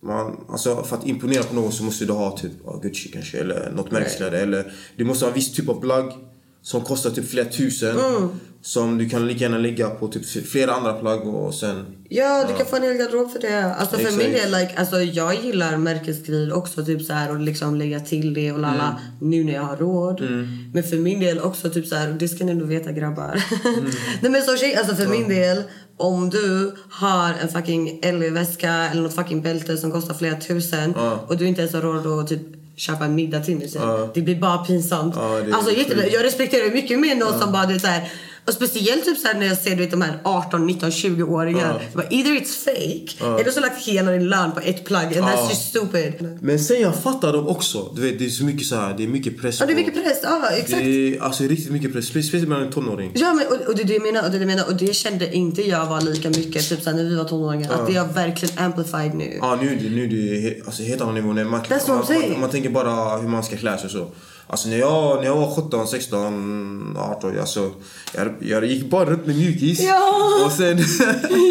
man, alltså för att imponera på någon så måste du ha typ Gucci kanske eller något märkeskläder eller du måste ha en viss typ av plagg. Som kostar typ flera tusen. Mm. Som du kan lika gärna lägga på typ flera andra plagg och sen... Ja, du kan få en hel garderob för det. Alltså för min del, like, alltså, jag gillar märkesgrejer också. Typ så här, och liksom lägga till det och lalla. Mm. Nu när jag har råd. Men för min del också, typ så här, och det ska ni nog veta grabbar. Mm. Nej men så tjej, alltså för min del. Om du har en fucking LV-väska eller något fucking bälte som kostar flera tusen. Och du inte ens har råd att typ köpa en middag till mig sen. Det blir bara pinsamt. Är alltså, jätte, sjukt. jag respekterar mycket mer någon som bara du så här, och speciellt typ så här när jag ser du vet, de här 18, 19, 20-åringar. Ja. Either it's fake eller så lagt hela din lön på ett plagg. And that's just stupid. Men sen jag fattar dem också. Du vet, det är så mycket så här, det är mycket press Ja, det är mycket press. Ja, exakt. Det är alltså riktigt mycket press. Speciellt bland en tonåring. Ja, men, och, och det är det jag menar. Och det, är jag menar. Och det kände inte jag var lika mycket typ såhär, när vi var tonåringar. Att det har verkligen amplified nu. Ja, nu är det, nu är det alltså, helt annan nivå. Man, man, man, man tänker bara hur man ska klä sig och så. Alltså när jag, när jag var 17, 16, 18, alltså, jag, jag gick bara runt med mjukis. Ja. Och sen,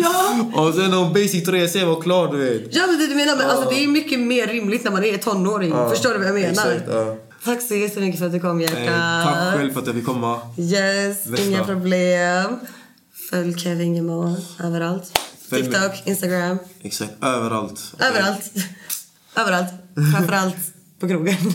Ja. och sen någon basic tröja sen var klar, du vet. Ja, men det du menar. Men, alltså, det är mycket mer rimligt när man är tonåring. Förstår du vad jag menar? Exakt, ja. Tack så jättemycket för att du kom, hjärtat. Eh, tack själv för att jag fick komma. Yes, Bästa. inga problem. Följ Kevin Gemo överallt. Följ. TikTok, Instagram. Exakt, överallt. Överallt. Överallt. Framförallt på krogen.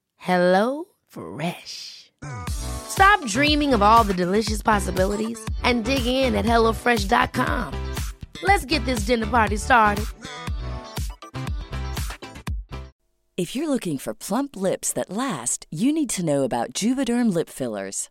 Hello Fresh. Stop dreaming of all the delicious possibilities and dig in at HelloFresh.com. Let's get this dinner party started. If you're looking for plump lips that last, you need to know about Juvederm lip fillers.